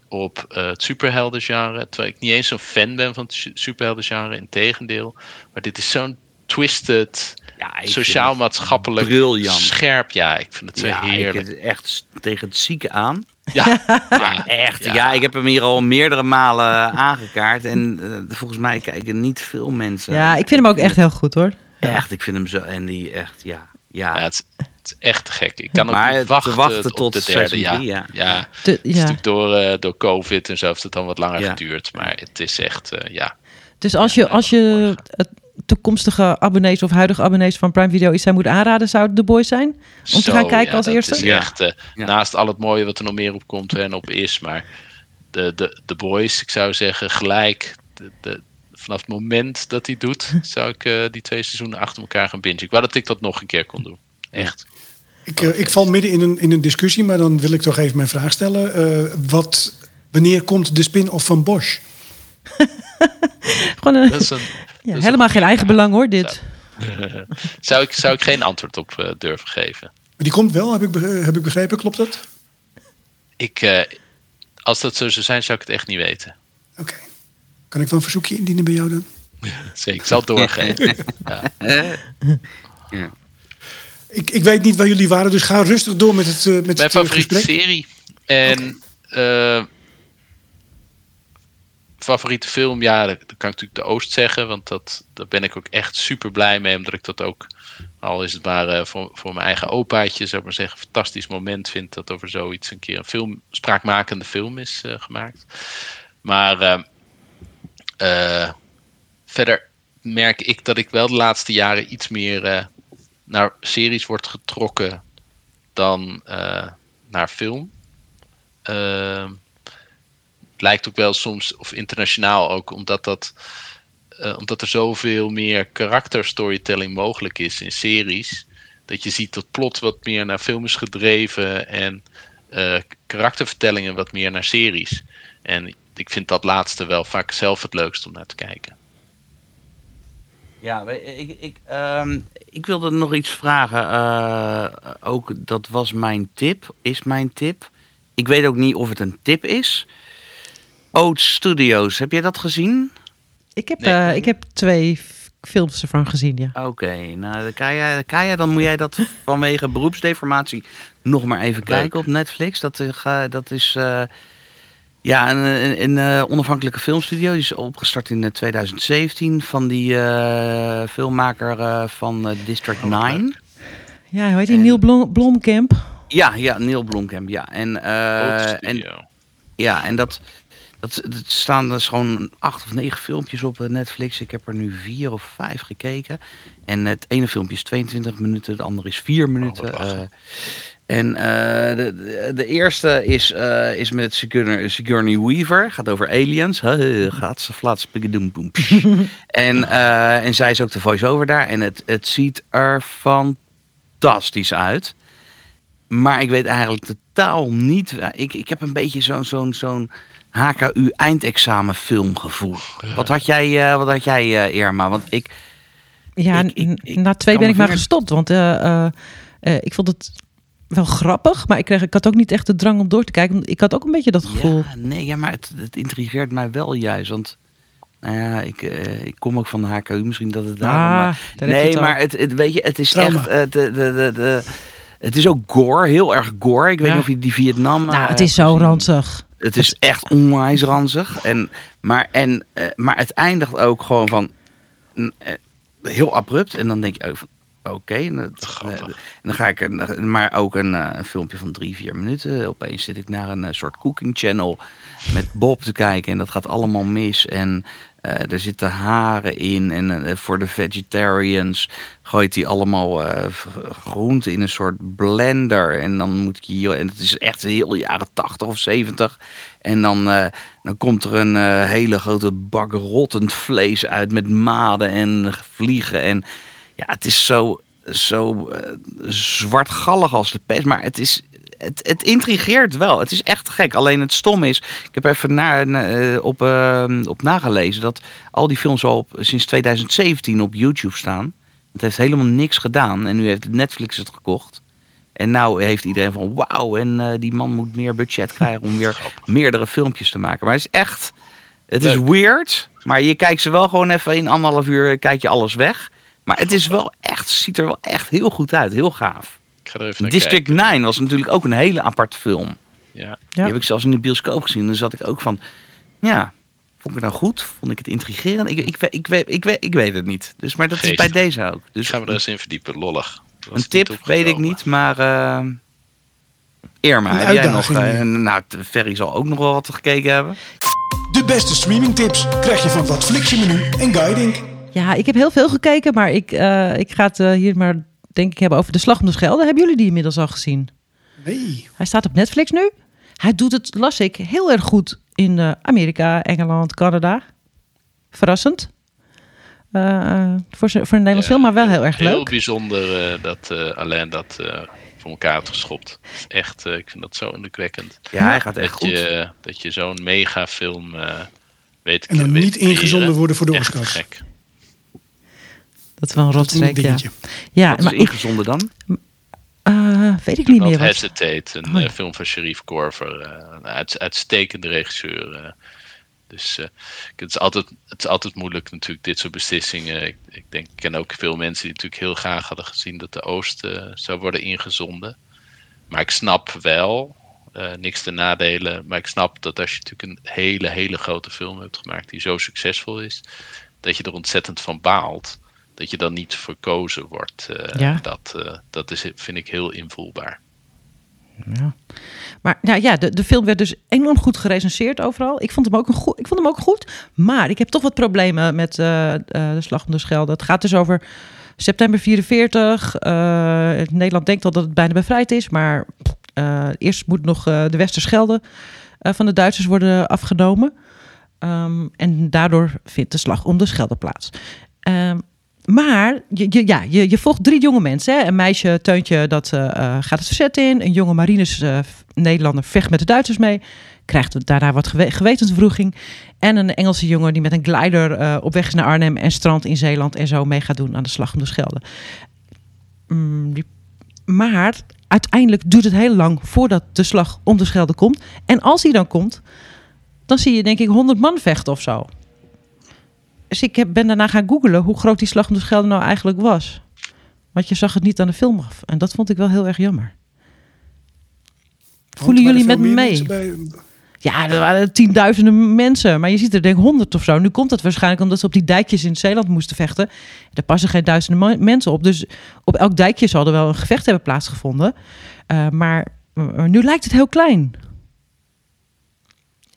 op uh, het superheldengenre. Terwijl ik niet eens zo'n fan ben van het superheldengenre, in tegendeel. Maar dit is zo'n twisted, ja, sociaal-maatschappelijk briljant. scherp. Ja, ik vind het ja, heerlijk. Ik echt tegen het zieke aan. Ja, ja echt. Ja. ik heb hem hier al meerdere malen aangekaart. En uh, volgens mij kijken niet veel mensen. Ja, ik vind hem ook echt heel goed hoor. Echt, ik vind hem zo. En die echt, ja. Ja, het, is echt gek. Ik kan ook niet wachten, wachten tot, de derde. Ja, ja. ja. De, ja. door, uh, door COVID en zo heeft het dan wat langer geduurd. Maar het is echt, uh, ja. Dus als je, als je het toekomstige abonnees of huidige abonnees van Prime Video iets zou moeten aanraden, zou het The Boys zijn? Om te gaan kijken als eerste? Is echt, uh, naast al het mooie wat er nog meer op komt en op is. Maar de, de, de Boys, ik zou zeggen, gelijk de, de, vanaf het moment dat hij doet, zou ik uh, die twee seizoenen achter elkaar gaan bingen. Ik wou dat ik dat nog een keer kon doen. Echt. Ik, uh, ik val midden in een, in een discussie, maar dan wil ik toch even mijn vraag stellen. Uh, wat, wanneer komt de spin-off van Bosch? Gewoon een, een ja, helemaal geen eigen belang hoor, dit. Zou, ik, zou ik geen antwoord op durven geven. Die komt wel, heb ik, heb ik begrepen, klopt dat? Ik, als dat zo zou zijn, zou ik het echt niet weten. Oké. Kan ik wel een verzoekje indienen bij jou dan? Zeker, ik zal het doorgeven. ja. ja. Ik, ik weet niet waar jullie waren, dus ga rustig door met het, uh, met Mijn het favoriete gesprek. serie. En okay. Favoriete film, ja, dan kan ik natuurlijk De Oost zeggen. Want dat, daar ben ik ook echt super blij mee. Omdat ik dat ook, al is het maar uh, voor, voor mijn eigen opaatje, zou maar zeggen, fantastisch moment vind. Dat over zoiets een keer een film, spraakmakende film is gemaakt. Maar uh, verder merk ik dat ik wel de laatste jaren iets meer naar series word getrokken dan, naar film. Uh, lijkt ook wel soms, of internationaal ook, omdat, dat, uh, omdat er zoveel meer karakterstorytelling mogelijk is in series. Dat je ziet dat plot wat meer naar film is gedreven en uh, karaktervertellingen wat meer naar series. En ik vind dat laatste wel vaak zelf het leukst om naar te kijken. Ja, ik, ik, um, ik wilde nog iets vragen. Uh, ook dat was mijn tip, is mijn tip. Ik weet ook niet of het een tip is. Oat Studios, heb jij dat gezien? Ik heb, nee. uh, ik heb twee films ervan gezien, ja. Oké, okay, nou Kaya, Kaya, dan moet jij dat vanwege beroepsdeformatie nog maar even Leuk. kijken op Netflix. Dat, uh, dat is uh, ja, een, een, een onafhankelijke filmstudio. Die is opgestart in 2017 van die filmmaker van District 9. Ja, hoe heet die? En... Neil Blom, Blomkamp? Ja, ja, Neil Blomkamp, ja. En, en, ja, en dat... Dat, dat staan dus gewoon acht of negen filmpjes op Netflix. Ik heb er nu vier of vijf gekeken. En het ene filmpje is 22 minuten, de andere is vier minuten. Oh, uh, en uh, de, de, de, eerste is, uh, is met Sigourney, Sigourney Weaver. Gaat over aliens. Gaat ze flats en, en zij is ook de voice-over daar. En het, het ziet er fantastisch uit. Maar ik weet eigenlijk totaal niet. Ik, ik heb een beetje zo'n zo'n zo'n HKU eindexamen filmgevoel. Wat had jij, uh, wat had jij uh, Irma? Want ik. Ja, ik, ik, na twee ben ik maar gestopt. Want uh, ik vond het wel grappig, maar ik, kreeg, ik had ook niet echt de drang om door te kijken. Ik had ook een beetje dat gevoel. Ja, nee, ja, maar het, het intrigeert mij wel juist. Want nou ja, ik, ik kom ook van de HKU, misschien dat het daar. Ah, maar, nee, maar het, het, weet je, het is Trauma. echt. de, de, de, de, het is ook gore, heel erg gore. Ik weet niet of je die Vietnam. Nou, het is zo ranzig. Het is echt onwijs ranzig. En, maar, en, uh, maar het eindigt ook gewoon van uh, heel abrupt. En dan denk je ook van oké. Okay, en, dan ga ik een, maar ook een, een, filmpje van drie, vier minuten. Opeens zit ik naar een soort cooking channel met Bob te kijken. En dat gaat allemaal mis. En uh, er zitten haren in. En uh, voor de vegetarians gooit hij allemaal uh, groenten in een soort blender. En dan moet ik hier. En het is echt heel jaren 80 of 70. En dan, dan komt er een hele grote bak rottend vlees uit met maden en vliegen. En ja, het is zo, zo zwartgallig als de pest. Maar het is het, het intrigeert wel. Het is echt gek. Alleen het stom is, ik heb even na, uh, op, uh, op nagelezen dat al die films al op, sinds 2017 op YouTube staan. Het heeft helemaal niks gedaan en nu heeft Netflix het gekocht. En nou heeft iedereen van wauw, en uh, die man moet meer budget krijgen om weer meerdere filmpjes te maken. Maar het is echt, het is weird, maar je kijkt ze wel gewoon even in anderhalf uur, kijk je alles weg. Maar het is wel echt, ziet er wel echt heel goed uit, heel gaaf. District kijken. 9 was natuurlijk ook een hele aparte film. Ja. Die heb ik zelfs in de bioscoop gezien. Dan zat ik ook van, ja, vond ik het nou goed? Vond ik het intrigerend? Ik, ik, ik, ik, weet, ik, weet, ik weet het niet. Dus, maar dat is bij deze ook. Dus, Gaan we er eens in verdiepen, lollig. Een tip weet ik niet, maar... Uh, Irma, heb jij nog... Uh, nou, Ferry zal ook nog wel wat gekeken hebben. De beste streamingtips krijg je van Wat Flixje Menu en Guiding. Ja, ik heb heel veel gekeken, maar ik, uh, ik ga het hier maar denk ik hebben over De Slag om de Schelde. Hebben jullie die inmiddels al gezien? Nee. Hij staat op Netflix nu. Hij doet het, las ik, heel erg goed in uh, Amerika, Engeland, Canada. Verrassend. Uh, voor, voor een Nederlands film, maar wel heel erg leuk. Heel bijzonder uh, dat Alain dat voor elkaar heeft geschopt. Echt, ik vind dat zo indrukwekkend. Ja, hij gaat echt dat goed. Je, dat je zo'n megafilm weet En dan niet ingezonden worden voor de Oscars. Gek. Dat is wel een rotstreek, ja. ja. Wat is maar ingezonden dan? Uh, weet ik niet meer. Wat. Hesitate, een oh, ja. film van Sharif Korver. Uh, een uit, uitstekende regisseur. Uh, dus het, is altijd, het is altijd moeilijk natuurlijk, dit soort beslissingen. Ik, ik denk, ik ken ook veel mensen die natuurlijk heel graag hadden gezien dat de Oost zou worden ingezonden. Maar ik snap wel, niks te nadelen, maar ik snap dat als je natuurlijk een hele, hele grote film hebt gemaakt die zo succesvol is, dat je er ontzettend van baalt dat je dan niet verkozen wordt. Uh, ja. dat, uh, dat is, vind ik heel invoelbaar. Ja. Maar nou ja, de, de film werd dus enorm goed gerecenseerd overal. Ik vond hem ook, een goed, ik vond hem ook goed. Maar ik heb toch wat problemen met uh, de Slag om de Schelde. Het gaat dus over september 44. Nederland denkt al dat het bijna bevrijd is. Maar eerst moet nog de Westerschelde van de Duitsers worden afgenomen. Ehm, en daardoor vindt de slag om de Schelde plaats. Um, maar je, ja, je, volgt drie jonge mensen. Hè? Een meisje, Teuntje, dat uh, gaat het verzet in. Een jonge marines uh, Nederlander vecht met de Duitsers mee. Krijgt daarna wat gewe gewetensvroeging. En een Engelse jongen die met een glider op weg is naar Arnhem... en strand in Zeeland en zo mee gaat doen aan de Slag om de Schelde. Mm, die, maar uiteindelijk duurt het heel lang voordat de Slag om de Schelde komt. En als hij dan komt, dan zie je denk ik 100 man vechten of zo. Dus ik heb, ben daarna gaan googelen hoe groot die slag om de Schelde nou eigenlijk was. Want je zag het niet aan de film af. En dat vond ik wel heel erg jammer. Voelen jullie met me mee? Ja, er waren tienduizenden mensen. Maar je ziet er denk ik honderd of zo. Nu komt dat waarschijnlijk omdat ze op die dijkjes in Zeeland moesten vechten. Er passen geen duizenden mensen op. Dus op elk dijkje zal er wel een gevecht hebben plaatsgevonden. Uh, maar nu lijkt het heel klein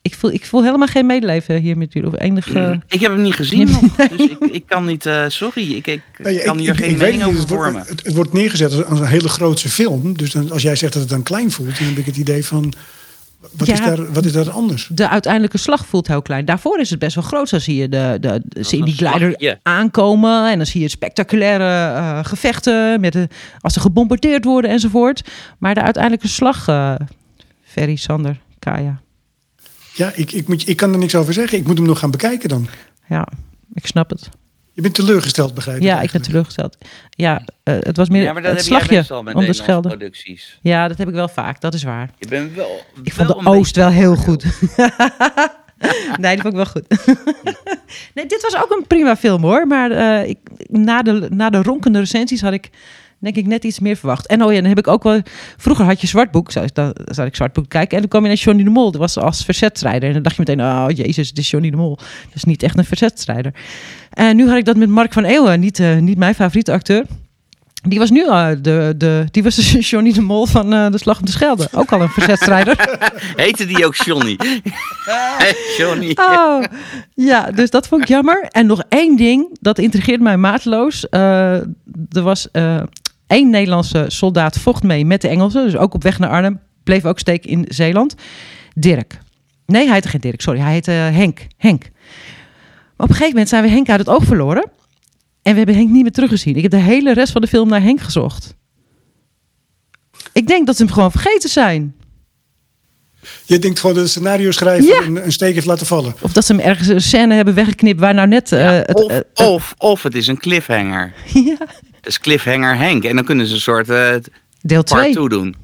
ik voel, ik voel helemaal geen medeleven hier met jullie. Of enige... Mm, ik heb hem niet gezien nog, dus ik, ik kan niet... Uh, sorry, ik, ik kan hier geen mening over vormen. Het, het, wordt neergezet als een hele grootse film. Dus dan, als jij zegt dat het dan klein voelt... dan heb ik het idee van... Wat, is daar, wat is daar anders? De uiteindelijke slag voelt heel klein. Daarvoor is het best wel groot. Dan zie je de, de, zie die glider aankomen. En dan zie je spectaculaire uh, gevechten. Met de, als ze gebombardeerd worden enzovoort. Maar de uiteindelijke slag... Uh, Ferry, Sander, Kaya... Ja, ik, ik, moet, ik kan er niks over zeggen. Ik moet hem nog gaan bekijken dan. Ja, ik snap het. Je bent teleurgesteld, begrijp ik? Ja, ik ben teleurgesteld. Ja, uh, het was meer ja, maar dat het slagje om de Schelde. Producties. Ja, dat heb ik wel vaak. Dat is waar. Je bent wel. Ik vond de Oost wel heel goed. nee, die vond ik wel goed. nee, dit was ook een prima film hoor. Maar uh, ik, na, de, na de ronkende recensies had ik denk ik net iets meer verwacht. En oh ja, dan heb ik ook wel... Vroeger had je Zwartboek, zou dan zou ik Zwartboek kijken. En dan kwam je naar Johnny de Mol. Dat was als verzetstrijder. En dan dacht je meteen, oh jezus, het is Johnny de Mol. Dat is niet echt een verzetstrijder. En nu had ik dat met Mark van Eeuwen, niet, uh, niet mijn favoriete acteur. Die was nu uh, de, de, die was dus Johnny de Mol van uh, de Slag om de Schelde. Ook al een verzetstrijder. Heette die ook Johnny? Johnny. Oh, ja, dus dat vond ik jammer. En nog één ding, dat intrigeert mij maatloos. Uh, er was Eén Nederlandse soldaat vocht mee met de Engelsen. Dus ook op weg naar Arnhem. Bleef ook steken in Zeeland. Dirk. Nee, hij heette geen Dirk, sorry. Hij heette Henk. Henk. Maar op een gegeven moment zijn we Henk uit het oog verloren. En we hebben Henk niet meer teruggezien. Ik heb de hele rest van de film naar Henk gezocht. Ik denk dat ze hem gewoon vergeten zijn. Je denkt gewoon dat de scenario schrijver een, een, steek heeft laten vallen. Of dat ze hem ergens een scène hebben weggeknipt waar nou net... Uh, het, of, uh, of, of het is een cliffhanger. ja is cliffhanger Henk. En dan kunnen ze een soort uh, deel 2 doen.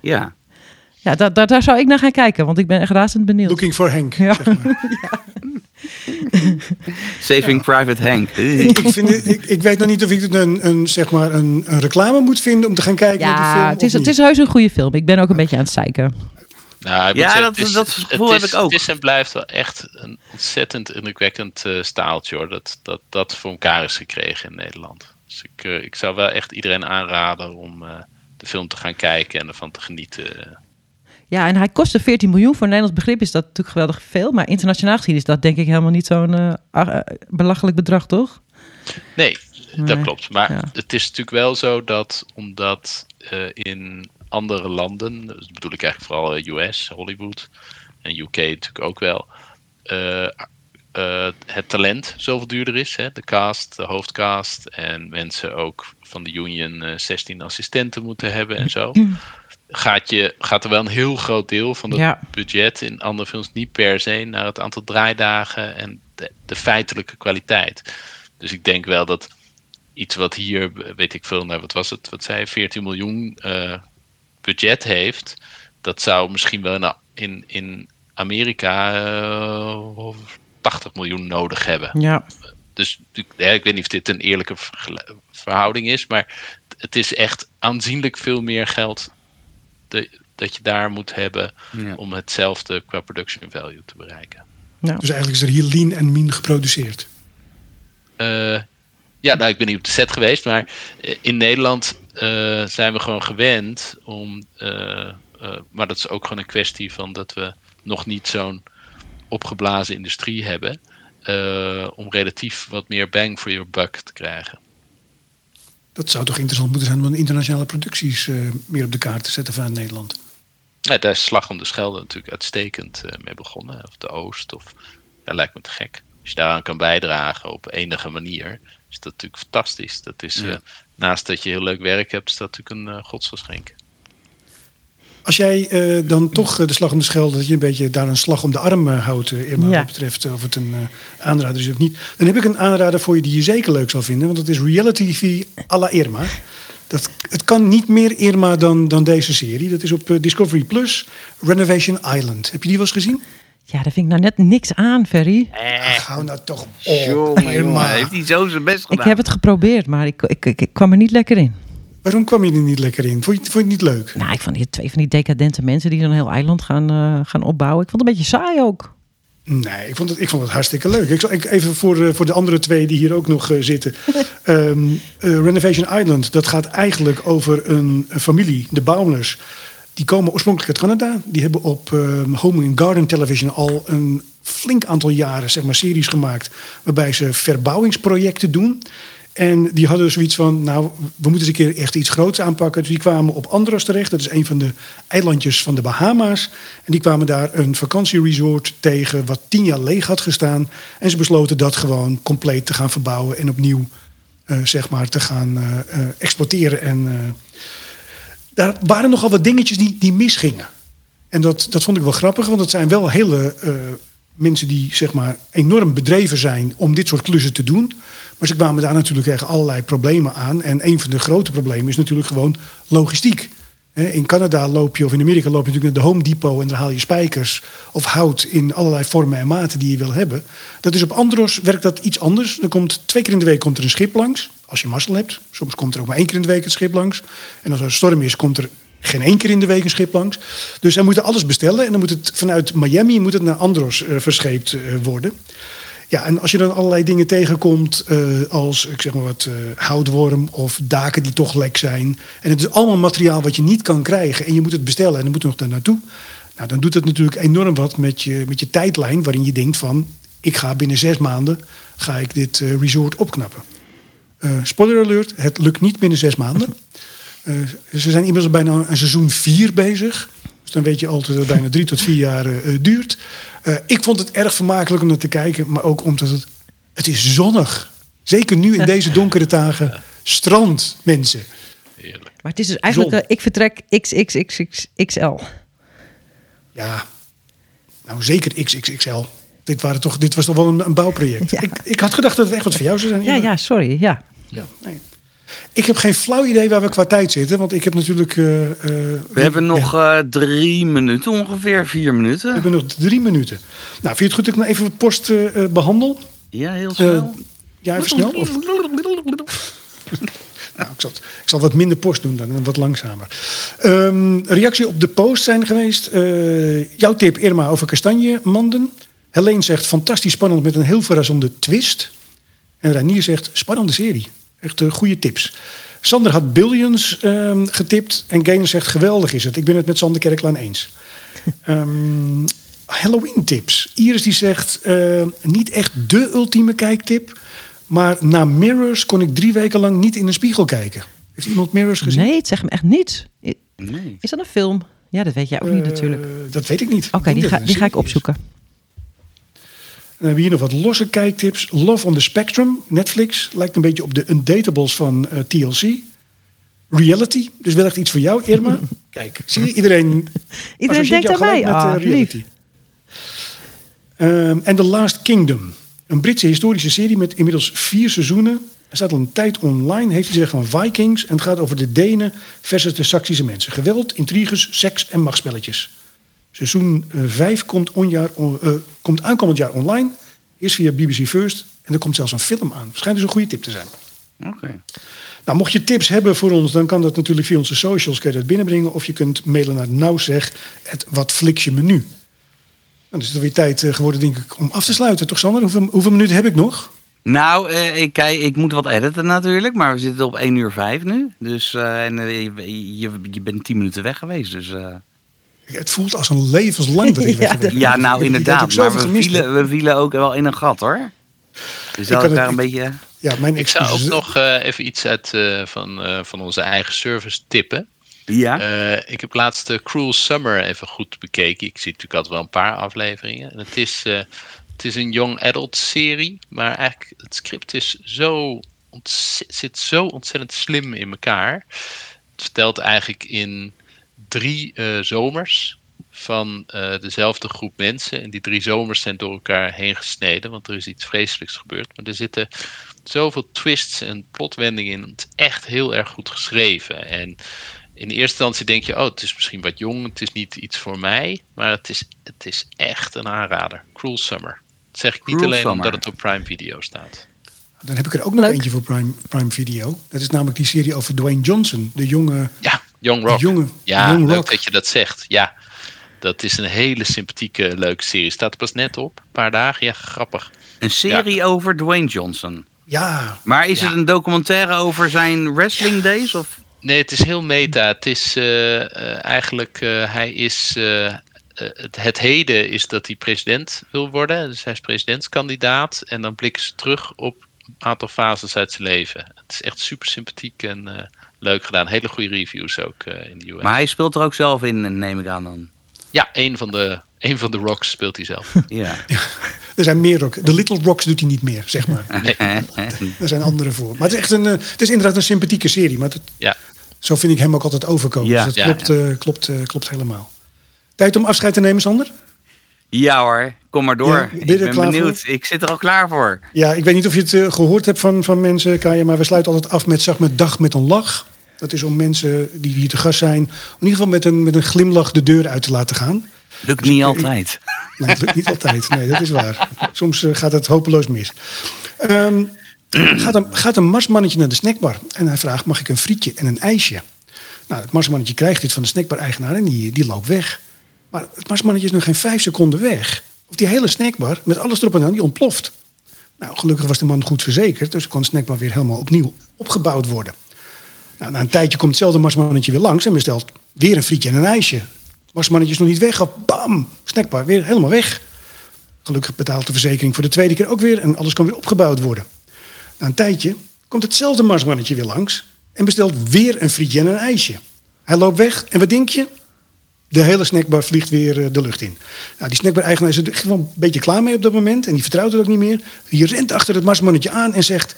Ja. Ja, daar, daar, daar, zou ik naar gaan kijken, want ik ben echt razend benieuwd. Looking for Henk. Ja. Zeg maar. Saving Private Hank. ik, vind, ik, ik, weet nog niet of ik het een, een, zeg maar een, een reclame moet vinden om te gaan kijken ja, naar die film. Het is, het is heus een goede film. Ik ben ook een beetje aan het zeiken. Nou, ja, dat, is, dat gevoel heb ik ook. Het is en blijft wel echt een ontzettend indrukwekkend uh, staaltje hoor. Dat, dat dat voor elkaar is gekregen in Nederland. Dus ik, uh, ik zou wel echt iedereen aanraden om uh, de film te gaan kijken en ervan te genieten. Ja, en hij kostte 14 miljoen. Voor Nederlands begrip is dat natuurlijk geweldig veel. Maar internationaal gezien is dat denk ik helemaal niet zo'n uh, belachelijk bedrag, toch? Nee, dat klopt. Maar ja. het is natuurlijk wel zo dat omdat in andere landen, dus bedoel ik eigenlijk vooral US, Hollywood en UK natuurlijk ook wel, uh, het talent zoveel duurder is. Hè? De cast, de hoofdcast. En mensen ook van de union uh, 16 assistenten moeten hebben en zo. Gaat, je, gaat er wel een heel groot deel van het budget in andere films niet per se naar het aantal draaidagen en de, de, feitelijke kwaliteit. Dus ik denk wel dat iets wat hier, weet ik veel, nou, wat was het, wat zei 14 miljoen uh, budget heeft, dat zou misschien wel in, in, in Amerika uh, 80 miljoen nodig hebben. Ja. Dus ja, ik weet niet of dit een eerlijke verhouding is, maar het is echt aanzienlijk veel meer geld de, dat je daar moet hebben om hetzelfde qua production value te bereiken. Ja. Dus eigenlijk is er hier lean en mean geproduceerd. Uh, ja, nou, ik ben niet op de set geweest, maar eh, in Nederland uh, zijn we gewoon gewend om. Uh, maar dat is ook gewoon een kwestie van dat we nog niet zo'n opgeblazen industrie hebben. Uh, om relatief wat meer bang for your buck te krijgen. Dat zou toch interessant moeten zijn om internationale producties uh, meer op de kaart te zetten vanuit Nederland? Ja, daar is Slag om de Schelde natuurlijk uitstekend mee begonnen. Of de Oost, of dat lijkt me te gek. Als je daaraan kan bijdragen op enige manier, is dat natuurlijk fantastisch. Dat is, naast dat je heel leuk werk hebt, is dat natuurlijk een godsgeschenk. Als jij uh, dan toch uh, de slag om de schelde, dat je een beetje daar een slag om de arm uh, houdt, Irma, ja. wat betreft of het een aanrader is of niet. Dan heb ik een aanrader voor je die je zeker leuk zal vinden, want dat is reality TV à la Irma. Dat, het kan niet meer Irma dan, dan deze serie. Dat is op Discovery Plus, Renovation Island. Heb je die wel eens gezien? Ja, daar vind ik nou net niks aan, Ferry. Ach, hou nou toch op. Irma. Heeft hij zo zijn best gedaan? Ik heb het geprobeerd, maar ik, ik, ik, ik kwam er niet lekker in. Waarom kwam je er niet lekker in? Vond je, vond je het niet leuk? Nou, ik vond die twee van die decadente mensen die een heel eiland gaan, uh, gaan opbouwen. Ik vond het een beetje saai ook. Nee, ik vond het, ik vond het hartstikke leuk. Ik zal ik, even voor, uh, voor de andere twee die hier ook nog uh, zitten. um, Renovation Island, dat gaat eigenlijk over een, een, familie, de Baumers. Die komen oorspronkelijk uit Canada. Die hebben op um, Home and Garden Television al een flink aantal jaren zeg maar, series gemaakt. Waarbij ze verbouwingsprojecten doen. En die hadden zoiets van, nou, we moeten eens een keer echt iets groots aanpakken. Dus die kwamen op Andros terecht. Dat is een van de eilandjes van de Bahama's. En die kwamen daar een vakantieresort tegen wat tien jaar leeg had gestaan. En ze besloten dat gewoon compleet te gaan verbouwen en opnieuw, uh, zeg maar, te gaan uh, uh, exporteren. En daar waren nogal wat dingetjes die, die misgingen. En dat, dat vond ik wel grappig, want het zijn wel hele mensen die, zeg maar, enorm bedreven zijn om dit soort klussen te doen. Maar ze kwamen daar natuurlijk tegen allerlei problemen aan. En een van de grote problemen is natuurlijk gewoon logistiek. In Canada loop je, of in Amerika loop je natuurlijk naar de Home Depot en dan haal je spijkers of hout in allerlei vormen en maten die je wil hebben. Dat is op Andros werkt dat iets anders. Er komt twee keer in de week komt er een schip langs, als je mazzel hebt. Soms komt er ook maar één keer in de week een schip langs. En als er een storm is, komt er geen één keer in de week een schip langs. Dus zij moeten alles bestellen en dan moet het vanuit Miami moet het naar Andros uh, verscheept uh, worden. Ja, en als je dan allerlei dingen tegenkomt, uh, als ik zeg maar wat uh, houtworm of daken die toch lek zijn. En het is allemaal materiaal wat je niet kan krijgen en je moet het bestellen en dan moet je nog daar naartoe. Nou, dan doet het natuurlijk enorm wat met je, met je tijdlijn waarin je denkt van, ik ga binnen zes maanden, ga ik dit uh, resort opknappen. spoiler alert, het lukt niet binnen zes maanden. ze zijn inmiddels bijna een seizoen vier bezig. Dan weet je altijd dat het bijna drie tot vier jaar duurt. Uh, ik vond het erg vermakelijk om naar te kijken, maar ook omdat het, het is zonnig. Zeker nu in deze donkere dagen. Strand, mensen. Heerlijk. Maar het is dus eigenlijk, uh, ik vertrek XXXXL. Ja, nou zeker XXXL. Dit, waren toch, dit was toch wel een, een bouwproject. Ja. Ik, ik had gedacht dat het echt wat voor jou zou zijn. Ja, ja, sorry. Ja. ja. Nee. Ik heb geen flauw idee waar we qua tijd zitten. Want ik heb natuurlijk... Uh, uh, we hebben nog uh, drie minuten ongeveer. Vier minuten. We hebben nog drie minuten. Nou, vind je het goed dat ik nog even de post behandel? Ja, heel snel. ja, even snel? Of... nou, ik zal, ik zal wat minder post doen dan, wat langzamer. Um, reactie op de post zijn geweest. jouw tip, Irma, over kastanjemanden. Helene zegt fantastisch spannend met een heel verrassende twist. En Ranier zegt spannende serie. Echt uh, goede tips. Sander had Billions um, getipt en Gainer zegt geweldig is het. Ik ben het met Sander Kerklaan eens. um, Halloween tips. Iris die zegt uh, niet echt de ultieme kijktip. Maar na Mirrors kon ik drie weken lang niet in een spiegel kijken. Heeft iemand Mirrors gezien? Nee, het zegt me echt niets. Nee. Is dat een film? Ja, dat weet jij ook uh, niet natuurlijk. Dat weet ik niet. Oké, die, ga, die ga ik opzoeken. Dan hebben we hier nog wat losse kijktips. Love on the Spectrum, Netflix. Lijkt een beetje op de Undatables van uh, TLC. Reality, dus wel echt iets voor jou, Irma. Kijk, zie je, iedereen... iedereen denkt aan mij. Met, uh, reality. Um, en The Last Kingdom. Een Britse historische serie met inmiddels vier seizoenen. Er staat al een tijd online, heeft hij gezegd van Vikings. En het gaat over de Denen versus de Saksische mensen. Geweld, intriges, seks en machtspelletjes. Seizoen 5 uh, komt, onjaar, uh, komt aankomend jaar online. Eerst via BBC First. En er komt zelfs een film aan. Schijnt dus een goede tip te zijn. Oké. Nou, mocht je tips hebben voor ons, dan kan dat natuurlijk via onze socials kun je dat binnenbrengen. Of je kunt mailen naar nauwzeg, het wat fliks je menu. Dan is het weer tijd uh, geworden, denk ik, om af te sluiten. Toch, Sander? Hoeveel, hoeveel minuten heb ik nog? Nou, uh, ik, kijk, ik moet wat editen natuurlijk, maar we zitten op 1 uur 5 nu. Dus uh, en, je, je, je, bent 10 minuten weg geweest. Dus, het voelt als een levenslang dat ja, ja, nou inderdaad. Maar we vielen, we vielen ook wel in een gat hoor. Dus dat daar een beetje... Ja, mijn ik zou ook nog uh, even iets uit uh, van, uh, van onze eigen service tippen. Ja. ik heb laatst Cruel Summer even goed bekeken. Ik zie natuurlijk altijd wel een paar afleveringen. En het is, het is een young adult serie, maar eigenlijk het script is zo zit zo ontzettend slim in elkaar. Het vertelt eigenlijk in drie zomers van uh, dezelfde groep mensen. En die drie zomers zijn door elkaar heen gesneden, want er is iets vreselijks gebeurd. Maar er zitten zoveel twists en plotwendingen in. Het is echt heel erg goed geschreven. En in eerste instantie denk je, oh, het is misschien wat jong, het is niet iets voor mij. Maar het is, het is echt een aanrader. Cruel Summer. Dat zeg ik niet alleen omdat het op Prime Video staat. Dan heb ik er ook nog eentje voor Prime, Prime Video. Dat is namelijk die serie over Dwayne Johnson, de jonge... Ja, Young Rock. Jonge, ja, Young Rock. dat je dat zegt. Ja, dat is een hele sympathieke, leuke serie. Staat er pas net op. Een paar dagen. Ja, grappig. Een serie over Dwayne Johnson. Ja. Maar is het een documentaire over zijn wrestling days? Of? Nee, het is heel meta. Het is uh, uh, eigenlijk, uh, hij is. Het, het, heden is dat hij president wil worden. Dus hij is presidentskandidaat. En dan blikken ze terug op aantal fases uit zijn leven. Het is echt super sympathiek en leuk gedaan. Hele goede reviews ook in de US. Maar hij speelt er ook zelf in, neem ik aan dan. Ja, een van de, een van de rocks speelt hij zelf. Ja. er zijn meer rocks. De Little Rocks doet hij niet meer, zeg maar. Nee. er zijn andere voor. Maar het is, echt een, eh, het is inderdaad een sympathieke serie. Maar het, ja. zo vind ik hem ook altijd overkomen. Ja. Dus het klopt, uh, klopt, uh, klopt helemaal. Tijd om afscheid te nemen, Sander? Ja hoor, kom maar door. ik ben benieuwd. Voor? Ik zit er al klaar voor. Ja, ik weet niet of je het uh, gehoord hebt van, van mensen, Kaya, maar we sluiten altijd af met, zeg met dag met een lach. Dat is om mensen die hier te gast zijn, in ieder geval met een, met een glimlach de deur uit te laten gaan. Lukt niet altijd. Nee, het lukt niet altijd. Nee, dat is waar. Soms uh, gaat het hopeloos mis. Um, gaat, een, gaat een marsmannetje naar de snackbar en hij vraagt: mag ik een frietje en een ijsje? Nou, het marsmannetje krijgt dit van de snackbar-eigenaar en die, die loopt weg. Maar het marsmannetje is nog geen vijf seconden weg. Of die hele snackbar, met alles erop en aan, die ontploft. Nou, gelukkig was de man goed verzekerd, dus kon de snackbar weer helemaal opnieuw opgebouwd worden. Nou, na een tijdje komt hetzelfde marsmannetje weer langs en bestelt weer een frietje en een ijsje. Marsmannetje is nog niet weg, bam, snackbar, weer helemaal weg. Gelukkig betaalt de verzekering voor de tweede keer ook weer en alles kan weer opgebouwd worden. Na een tijdje komt hetzelfde marsmannetje weer langs en bestelt weer een frietje en een ijsje. Hij loopt weg en wat denk je? De hele snackbar vliegt weer eh, de lucht in. Nou, die snackbar-eigenaar is er gewoon een beetje klaar mee op dat moment en die vertrouwt het ook niet meer. Die rent achter het marsmannetje aan en zegt: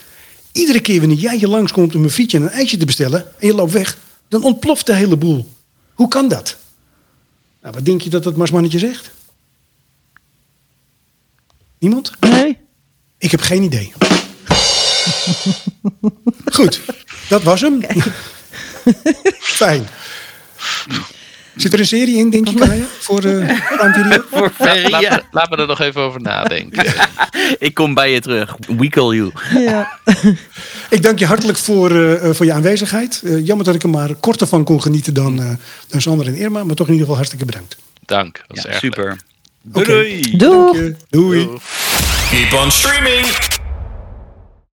Iedere keer wanneer jij hier langskomt om een frietje en een ijsje te bestellen en je loopt weg, dan ontploft de hele boel. Hoe kan dat? Nou, wat denk je dat dat marsmannetje zegt? Niemand? Nee. Ik heb geen idee. Goed, dat was hem. Fijn. Zit er een serie in, denk je, Kaya? Voor uh, Voor Laten laat me er nog even over nadenken. ik kom bij je terug. We call you. Ja. ik dank je hartelijk voor, uh, voor je aanwezigheid. Uh, jammer dat ik er maar korter van kon genieten dan, uh, dan Sander en Irma. Maar toch in ieder geval hartstikke bedankt. Dank. Dat ja, super. Doei. Doei. Doei. Doei. Keep on streaming.